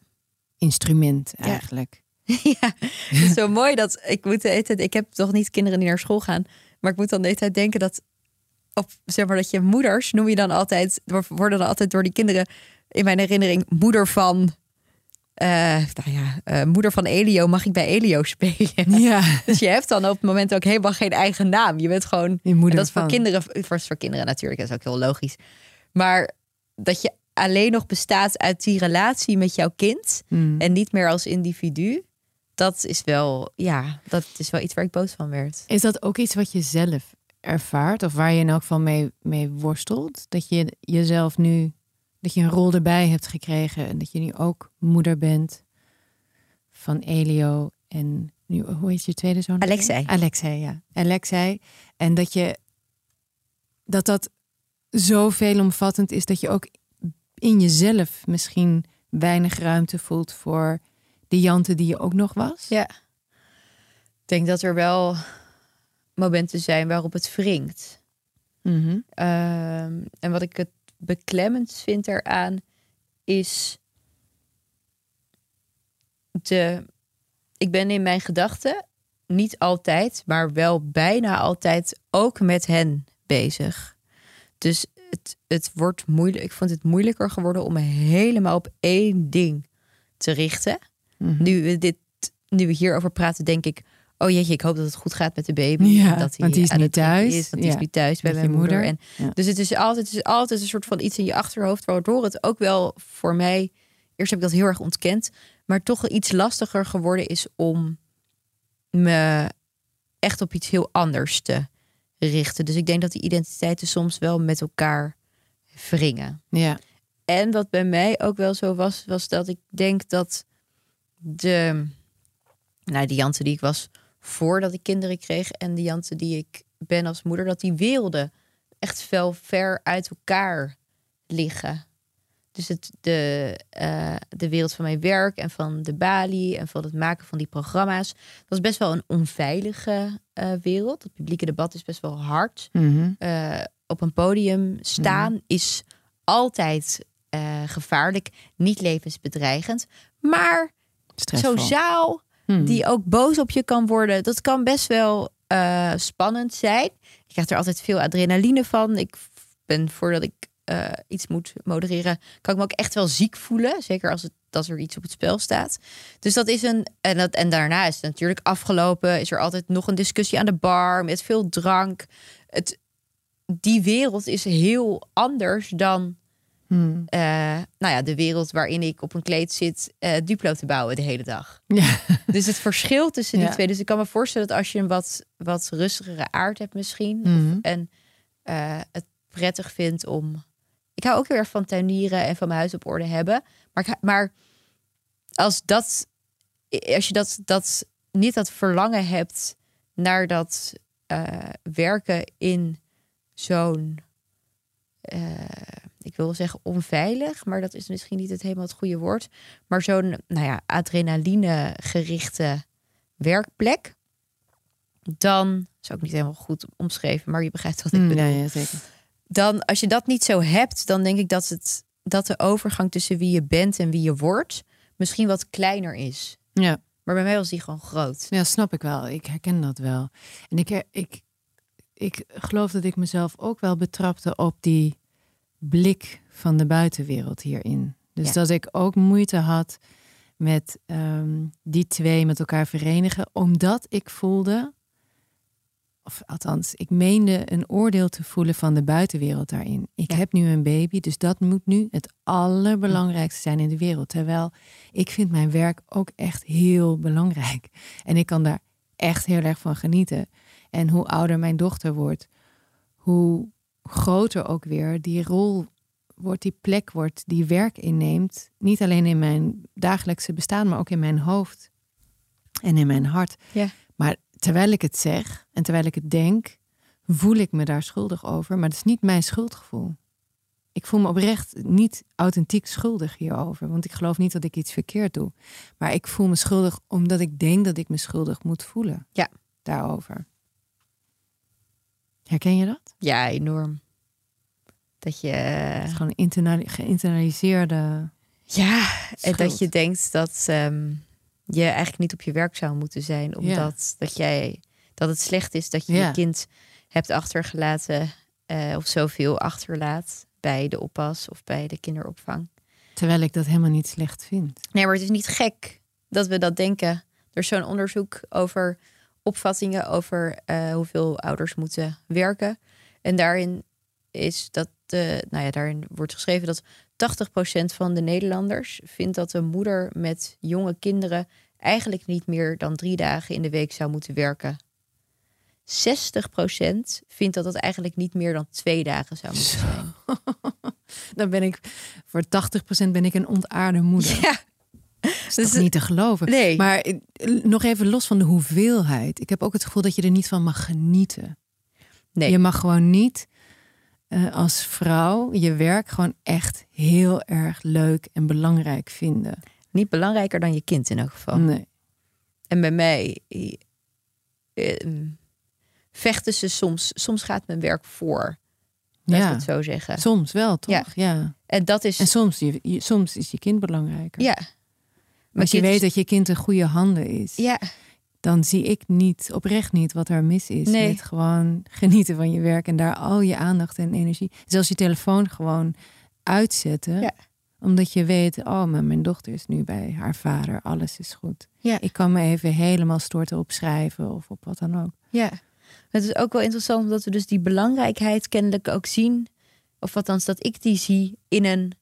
[SPEAKER 1] instrument eigenlijk? <laughs>
[SPEAKER 4] ja, het is zo <laughs> mooi dat ik moet de hele tijd, ik heb toch niet kinderen die naar school gaan, maar ik moet dan de hele tijd denken dat op zeg maar dat je moeders noem je dan altijd worden dan altijd door die kinderen in mijn herinnering moeder van eh, nou ja, eh, moeder van Elio mag ik bij Elio spelen. <laughs>
[SPEAKER 1] Ja, <laughs>
[SPEAKER 4] Dus je hebt dan op het moment ook helemaal geen eigen naam. Je bent gewoon.
[SPEAKER 1] Je moeder
[SPEAKER 4] en dat is voor
[SPEAKER 1] van.
[SPEAKER 4] kinderen, voor, voor kinderen natuurlijk, dat is ook heel logisch. Maar dat je alleen nog bestaat uit die relatie met jouw kind
[SPEAKER 1] Hmm.
[SPEAKER 4] en niet meer als individu. Dat is wel, ja, dat is wel iets waar ik boos van werd.
[SPEAKER 1] Is dat ook iets wat je zelf ervaart of waar je in elk geval mee, mee worstelt? Dat je jezelf nu, dat je een rol erbij hebt gekregen en dat je nu ook moeder bent van Elio en nu, hoe heet je tweede zoon?
[SPEAKER 4] Alexei.
[SPEAKER 1] Alexei, ja. Alexei. En dat je, dat dat zo veelomvattend is dat je ook in jezelf misschien weinig ruimte voelt voor de Jante die je ook nog was.
[SPEAKER 4] Ja. Ik denk dat er wel momenten zijn waarop het wringt.
[SPEAKER 1] Mhm.
[SPEAKER 4] Ehm, en wat ik het beklemmend vind eraan is de. Ik ben in mijn gedachten niet altijd, maar wel bijna altijd ook met hen bezig. Dus het, het wordt moeilijk. Ik vond het moeilijker geworden om me helemaal op één ding te richten.
[SPEAKER 1] Mhm.
[SPEAKER 4] Nu we dit, nu we hierover praten, denk ik. Oh jeetje, ik hoop dat het goed gaat met de baby.
[SPEAKER 1] Ja,
[SPEAKER 4] dat
[SPEAKER 1] want die is
[SPEAKER 4] drinken
[SPEAKER 1] thuis.
[SPEAKER 4] Is, want die
[SPEAKER 1] Ja,
[SPEAKER 4] is nu thuis bij
[SPEAKER 1] met
[SPEAKER 4] mijn moeder.
[SPEAKER 1] moeder.
[SPEAKER 4] En
[SPEAKER 1] Ja.
[SPEAKER 4] dus het is, altijd, het is altijd een soort van iets in je achterhoofd, waardoor het ook wel voor mij, eerst heb ik dat heel erg ontkend, maar toch iets lastiger geworden is om me echt op iets heel anders te richten. Dus ik denk dat die identiteiten soms wel met elkaar wringen.
[SPEAKER 1] Ja.
[SPEAKER 4] En wat bij mij ook wel zo was, was dat ik denk dat de, nou, die Jante die ik was voordat ik kinderen kreeg en de Jante die ik ben als moeder, dat die werelden echt wel ver uit elkaar liggen. Dus het, de, eh, de wereld van mijn werk en van de Bali en van het maken van die programma's, dat is best wel een onveilige eh, wereld. Het publieke debat is best wel hard
[SPEAKER 1] Mhm.
[SPEAKER 4] eh, op een podium staan is altijd gevaarlijk, niet levensbedreigend. Maar zo'n zaal
[SPEAKER 1] Hmm.
[SPEAKER 4] die ook boos op je kan worden, dat kan best wel eh, spannend zijn. Ik krijg er altijd veel adrenaline van. Ik ben voordat ik eh, iets moet modereren, kan ik me ook echt wel ziek voelen. Zeker als, het, als er iets op het spel staat. Dus dat is een. En, dat, en daarna is het natuurlijk afgelopen. Is er altijd nog een discussie aan de bar met veel drank. Het, die wereld is heel anders dan
[SPEAKER 1] Hmm.
[SPEAKER 4] eh, nou ja, de wereld waarin ik op een kleed zit, eh, Duplo te bouwen de hele dag.
[SPEAKER 1] Ja.
[SPEAKER 4] Dus het verschil tussen die
[SPEAKER 1] Ja.
[SPEAKER 4] twee. Dus ik kan me voorstellen dat als je een wat, wat rustigere aard hebt misschien. Of, en eh, het prettig vindt om... Ik hou ook heel erg van tuinieren en van mijn huis op orde hebben. Maar, maar als, dat, als je dat, dat niet dat verlangen hebt naar dat werken in zo'n... ik wil zeggen onveilig, maar dat is misschien niet het helemaal het goede woord. Maar zo'n, nou ja, adrenaline gerichte werkplek. Dan, is ook niet helemaal goed omschreven, maar je begrijpt wat ik
[SPEAKER 1] Hmm,
[SPEAKER 4] bedoel.
[SPEAKER 1] zeker.
[SPEAKER 4] Dan, als je dat niet zo hebt, dan denk ik dat, het, dat de overgang tussen wie je bent en wie je wordt misschien wat kleiner is.
[SPEAKER 1] Ja.
[SPEAKER 4] Maar bij mij was die gewoon groot.
[SPEAKER 1] Ja, snap ik wel. Ik herken dat wel. En ik, ik, ik geloof dat ik mezelf ook wel betrapte op die blik van de buitenwereld hierin. Dus
[SPEAKER 4] Ja.
[SPEAKER 1] dat ik ook moeite had met ehm, die twee met elkaar verenigen, omdat ik voelde, of althans, ik meende een oordeel te voelen van de buitenwereld daarin. Ik
[SPEAKER 4] Ja.
[SPEAKER 1] heb nu een baby, dus dat moet nu het allerbelangrijkste zijn in de wereld. Terwijl ik vind mijn werk ook echt heel belangrijk. En ik kan daar echt heel erg van genieten. En hoe ouder mijn dochter wordt, hoe groter ook weer die rol wordt, die plek wordt, die werk inneemt. Niet alleen in mijn dagelijkse bestaan, maar ook in mijn hoofd en in mijn hart.
[SPEAKER 4] Ja.
[SPEAKER 1] Maar terwijl ik het zeg en terwijl ik het denk, voel ik me daar schuldig over. Maar het is niet mijn schuldgevoel. Ik voel me oprecht niet authentiek schuldig hierover. Want ik geloof niet dat ik iets verkeerd doe. Maar ik voel me schuldig omdat ik denk dat ik me schuldig moet voelen.
[SPEAKER 4] Ja.
[SPEAKER 1] Daarover. Herken je dat?
[SPEAKER 4] Ja, enorm. Dat je.
[SPEAKER 1] Het is gewoon een geïnternaliseerde.
[SPEAKER 4] Ja, en dat je denkt dat ehm, je eigenlijk niet op je werk zou moeten zijn. Omdat dat jij dat het slecht is dat je
[SPEAKER 1] Ja.
[SPEAKER 4] je kind hebt achtergelaten. eh, of zoveel achterlaat bij de oppas of bij de kinderopvang.
[SPEAKER 1] Terwijl ik dat helemaal niet slecht vind.
[SPEAKER 4] Nee, maar het is niet gek dat we dat denken. Er is zo'n onderzoek over opvattingen over eh, hoeveel ouders moeten werken. En daarin is dat de, nou ja, daarin wordt geschreven dat 80% van de Nederlanders vindt dat een moeder met jonge kinderen eigenlijk niet meer dan drie dagen in de week zou moeten werken. 60% vindt dat dat eigenlijk niet meer dan twee dagen zou moeten zijn. <laughs>
[SPEAKER 1] Dan ben ik voor 80% ben ik een ontaarde moeder.
[SPEAKER 4] Ja,
[SPEAKER 1] is
[SPEAKER 4] Dus-
[SPEAKER 1] niet te geloven.
[SPEAKER 4] Nee.
[SPEAKER 1] Maar eh, nog even los van de hoeveelheid. Ik heb ook het gevoel dat je er niet van mag genieten.
[SPEAKER 4] Nee.
[SPEAKER 1] Je mag gewoon niet eh, als vrouw je werk gewoon echt heel erg leuk en belangrijk vinden.
[SPEAKER 4] niet belangrijker dan je kind in elk geval.
[SPEAKER 1] Nee.
[SPEAKER 4] En bij mij eh, vechten ze soms. Soms gaat mijn werk voor. Laat ik
[SPEAKER 1] Ja,
[SPEAKER 4] het zo zeggen.
[SPEAKER 1] soms wel, toch?
[SPEAKER 4] Ja.
[SPEAKER 1] Ja.
[SPEAKER 4] En dat is.
[SPEAKER 1] En soms, je- soms is je kind belangrijker.
[SPEAKER 4] ja.
[SPEAKER 1] Maar als je weet dat je kind in goede handen is,
[SPEAKER 4] Ja,
[SPEAKER 1] dan zie ik niet, oprecht niet, wat er mis is.
[SPEAKER 4] Nee.
[SPEAKER 1] Met gewoon genieten van je werk en daar al je aandacht en energie. Zelfs je telefoon gewoon uitzetten.
[SPEAKER 4] Ja.
[SPEAKER 1] Omdat je weet, oh, maar mijn dochter is nu bij haar vader, alles is goed.
[SPEAKER 4] Ja.
[SPEAKER 1] Ik kan me even helemaal storten op schrijven of op wat dan ook.
[SPEAKER 4] ja. Het is ook wel interessant omdat we dus die belangrijkheid kennelijk ook zien. Of althans dat ik die zie in een.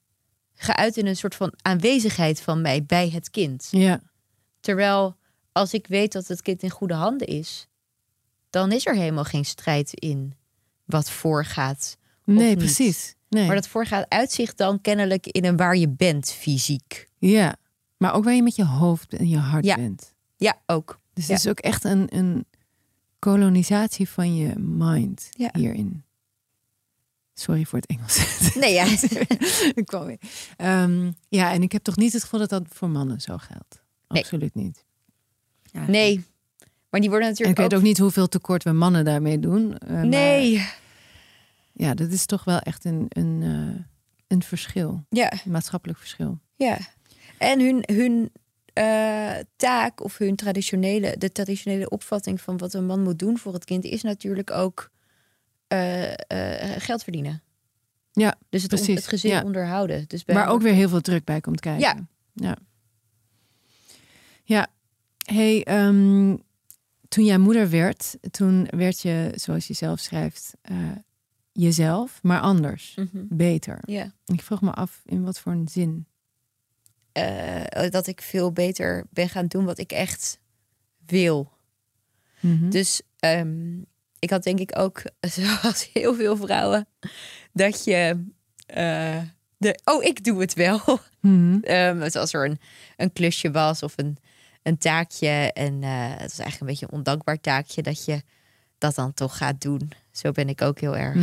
[SPEAKER 4] Geuit in een soort van aanwezigheid van mij bij het kind.
[SPEAKER 1] Ja,
[SPEAKER 4] Terwijl als ik weet dat het kind in goede handen is, dan is er helemaal geen strijd in wat voorgaat.
[SPEAKER 1] nee, precies. Nee.
[SPEAKER 4] Maar dat voorgaat uitzicht dan kennelijk in een waar je bent fysiek.
[SPEAKER 1] Ja, maar ook waar je met je hoofd en je hart
[SPEAKER 4] Ja.
[SPEAKER 1] bent.
[SPEAKER 4] Ja, ook.
[SPEAKER 1] Dus
[SPEAKER 4] Ja.
[SPEAKER 1] het is ook echt een, een kolonisatie van je mind
[SPEAKER 4] Ja.
[SPEAKER 1] hierin. Sorry voor het Engels. <laughs>
[SPEAKER 4] Nee, ja. <laughs>
[SPEAKER 1] ik kwam weer. Ehm, ja, en ik heb toch niet het gevoel dat dat voor mannen zo geldt.
[SPEAKER 4] Nee.
[SPEAKER 1] Absoluut niet. Ja,
[SPEAKER 4] Nee. Maar die worden
[SPEAKER 1] En ik
[SPEAKER 4] natuurlijk
[SPEAKER 1] weet ook niet hoeveel tekort we mannen daarmee doen. eh, maar
[SPEAKER 4] Nee.
[SPEAKER 1] ja, dat is toch wel echt een, een, eh, een verschil.
[SPEAKER 4] Ja,
[SPEAKER 1] Een maatschappelijk verschil.
[SPEAKER 4] ja. En hun, hun eh, taak of hun traditionele, de traditionele opvatting van wat een man moet doen voor het kind is natuurlijk ook eh, eh, geld verdienen.
[SPEAKER 1] Ja,
[SPEAKER 4] Dus het, on- het gezin
[SPEAKER 1] ja.
[SPEAKER 4] onderhouden. Dus bij
[SPEAKER 1] Waar ook weer heel veel druk bij komt kijken.
[SPEAKER 4] Ja.
[SPEAKER 1] Ja. Ja. Hey, ehm, toen jij moeder werd, toen werd je, zoals je zelf schrijft, eh, jezelf, maar anders,
[SPEAKER 4] Mhm.
[SPEAKER 1] beter.
[SPEAKER 4] Ja.
[SPEAKER 1] Ik vroeg me af in wat voor een zin.
[SPEAKER 4] Eh, dat ik veel beter ben gaan doen wat ik echt wil.
[SPEAKER 1] Mhm.
[SPEAKER 4] Dus ehm, ik had denk ik ook, <laughs> zoals heel veel vrouwen, dat je. eh, de, oh, ik doe het wel. <laughs>
[SPEAKER 1] Mhm.
[SPEAKER 4] Ehm, dus als er een, een klusje was of een, een taakje. En eh, het was eigenlijk een beetje een ondankbaar taakje, dat je dat dan toch gaat doen. Zo ben ik ook heel erg.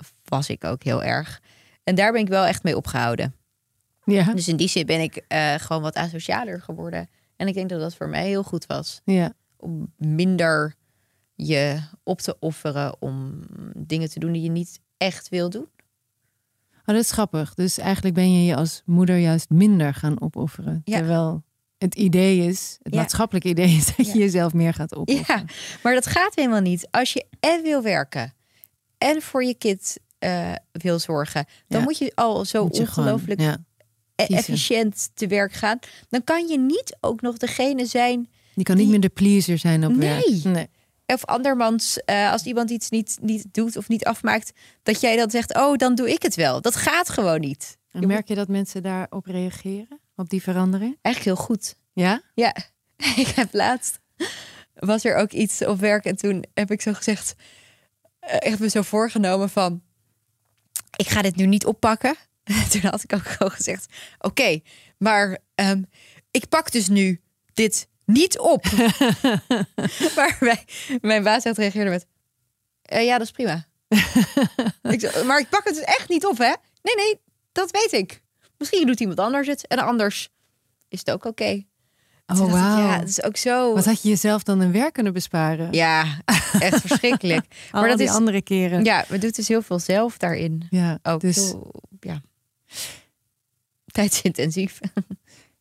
[SPEAKER 4] Of was ik ook heel erg. En daar ben ik wel echt mee opgehouden.
[SPEAKER 1] Ja.
[SPEAKER 4] Dus in die zin ben ik gewoon wat asocialer geworden. En ik denk dat dat voor mij heel goed was.
[SPEAKER 1] ja.
[SPEAKER 4] Om minder je op te offeren om dingen te doen die je niet echt wil doen.
[SPEAKER 1] Oh Maar dat is grappig. Dus eigenlijk ben je je als moeder juist minder gaan opofferen.
[SPEAKER 4] Ja.
[SPEAKER 1] Terwijl het idee is, het
[SPEAKER 4] Ja.
[SPEAKER 1] maatschappelijke idee is dat je
[SPEAKER 4] Ja.
[SPEAKER 1] jezelf meer gaat opofferen.
[SPEAKER 4] Ja, maar dat gaat helemaal niet. Als je en wil werken en voor je kind eh, wil zorgen, dan moet je al zo
[SPEAKER 1] gewoon,
[SPEAKER 4] ongelooflijk e- efficiënt te werk gaan. Dan kan je niet ook nog degene zijn
[SPEAKER 1] Je kan niet
[SPEAKER 4] Die-
[SPEAKER 1] meer de pleaser zijn op werk.
[SPEAKER 4] Nee. Of andermans, eh, als iemand iets niet, niet doet of niet afmaakt, dat jij dan zegt, oh, dan doe ik het wel. Dat gaat gewoon niet.
[SPEAKER 1] En merk je dat mensen daarop reageren? Op die verandering?
[SPEAKER 4] Eigenlijk heel goed.
[SPEAKER 1] Ja?
[SPEAKER 4] Ja, <laughs> ik heb laatst was er ook iets op werk en toen heb ik zo gezegd, eh, ik heb me zo voorgenomen van, ik ga dit nu niet oppakken. <laughs> Toen had ik ook gewoon gezegd, oké, maar ehm, ik pak dus nu dit niet op. <laughs> maar mijn, mijn baas had reageerde met, "Eh, ja, dat is prima. <laughs> ik maar ik pak het dus echt niet op, hè? Nee, nee, dat weet ik. Misschien doet iemand anders het en anders is het ook oké.
[SPEAKER 1] Oh, wauw.
[SPEAKER 4] Ja, het is ook zo.
[SPEAKER 1] Wat had je jezelf dan een werk kunnen besparen?
[SPEAKER 4] Ja, echt <laughs> verschrikkelijk. Maar dat
[SPEAKER 1] die
[SPEAKER 4] is.
[SPEAKER 1] andere keren.
[SPEAKER 4] Ja, we doen dus heel veel zelf daarin.
[SPEAKER 1] Ja,
[SPEAKER 4] Ook
[SPEAKER 1] dus...
[SPEAKER 4] heel, ja. Tijdsintensief.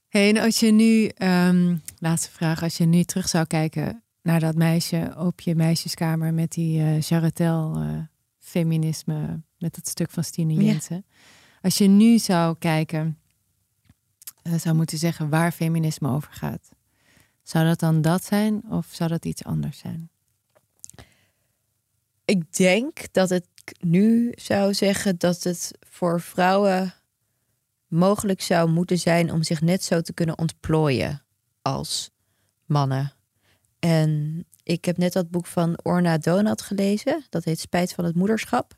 [SPEAKER 1] Hey, en als je nu, ehm, laatste vraag, als je nu terug zou kijken naar dat meisje op je meisjeskamer met die eh Jaratel eh, feminisme, met dat stuk van Stine
[SPEAKER 4] Ja.
[SPEAKER 1] Jensen. Als je nu zou kijken, eh, zou moeten zeggen waar feminisme over gaat. Zou dat dan dat zijn of zou dat iets anders zijn?
[SPEAKER 4] Ik denk dat ik nu zou zeggen dat het voor vrouwen mogelijk zou moeten zijn om zich net zo te kunnen ontplooien als mannen. En ik heb net dat boek van Orna Donat gelezen. Dat heet Spijt van het moederschap.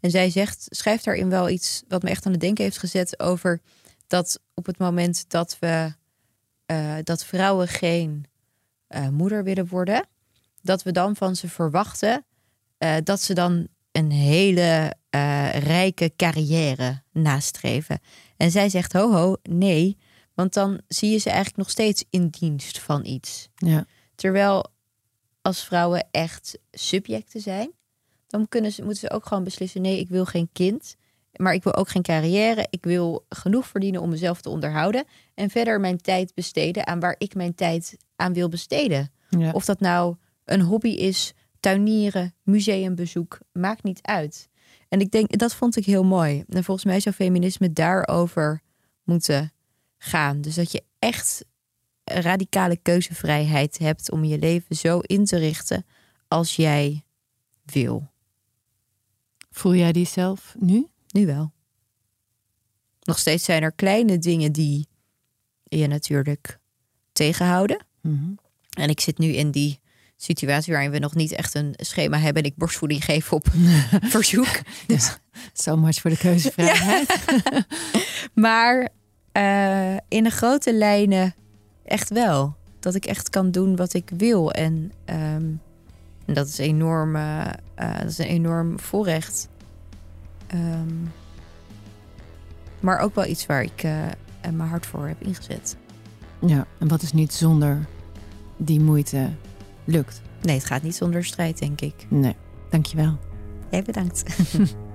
[SPEAKER 4] En zij zegt, schrijft daarin wel iets wat me echt aan het denken heeft gezet over dat op het moment dat we eh, dat vrouwen geen eh, moeder willen worden, dat we dan van ze verwachten eh, dat ze dan een hele rijke carrière nastreven. En zij zegt, ho ho, nee, want dan zie je ze eigenlijk nog steeds in dienst van iets.
[SPEAKER 1] Ja.
[SPEAKER 4] Terwijl als vrouwen echt subjecten zijn, dan kunnen ze, moeten ze ook gewoon beslissen: nee, ik wil geen kind, maar ik wil ook geen carrière. Ik wil genoeg verdienen om mezelf te onderhouden en verder mijn tijd besteden aan waar ik mijn tijd aan wil besteden.
[SPEAKER 1] Ja.
[SPEAKER 4] Of dat nou een hobby is, tuinieren, museumbezoek, maakt niet uit. En ik denk, dat vond ik heel mooi. En volgens mij zou feminisme daarover moeten gaan. Dus dat je echt radicale keuzevrijheid hebt om je leven zo in te richten als jij wil.
[SPEAKER 1] Voel jij die zelf nu?
[SPEAKER 4] Nu wel. Nog steeds zijn er kleine dingen die je natuurlijk tegenhouden.
[SPEAKER 1] Mhm.
[SPEAKER 4] En ik zit nu in die situatie waarin we nog niet echt een schema hebben en ik borstvoeding geef op <laughs> verzoek. Dus,
[SPEAKER 1] So much voor de keuzevrijheid. <laughs>
[SPEAKER 4] maar eh, in de grote lijnen echt wel. Dat ik echt kan doen wat ik wil. En, ehm, en dat, is enorm, eh, eh, dat is een enorm voorrecht. Ehm, maar ook wel iets waar ik mijn hart voor heb ingezet.
[SPEAKER 1] Ja, en wat is niet zonder die moeite lukt?
[SPEAKER 4] Nee, het gaat niet zonder strijd, denk ik.
[SPEAKER 1] Nee, dankjewel.
[SPEAKER 4] Jij bedankt. <laughs>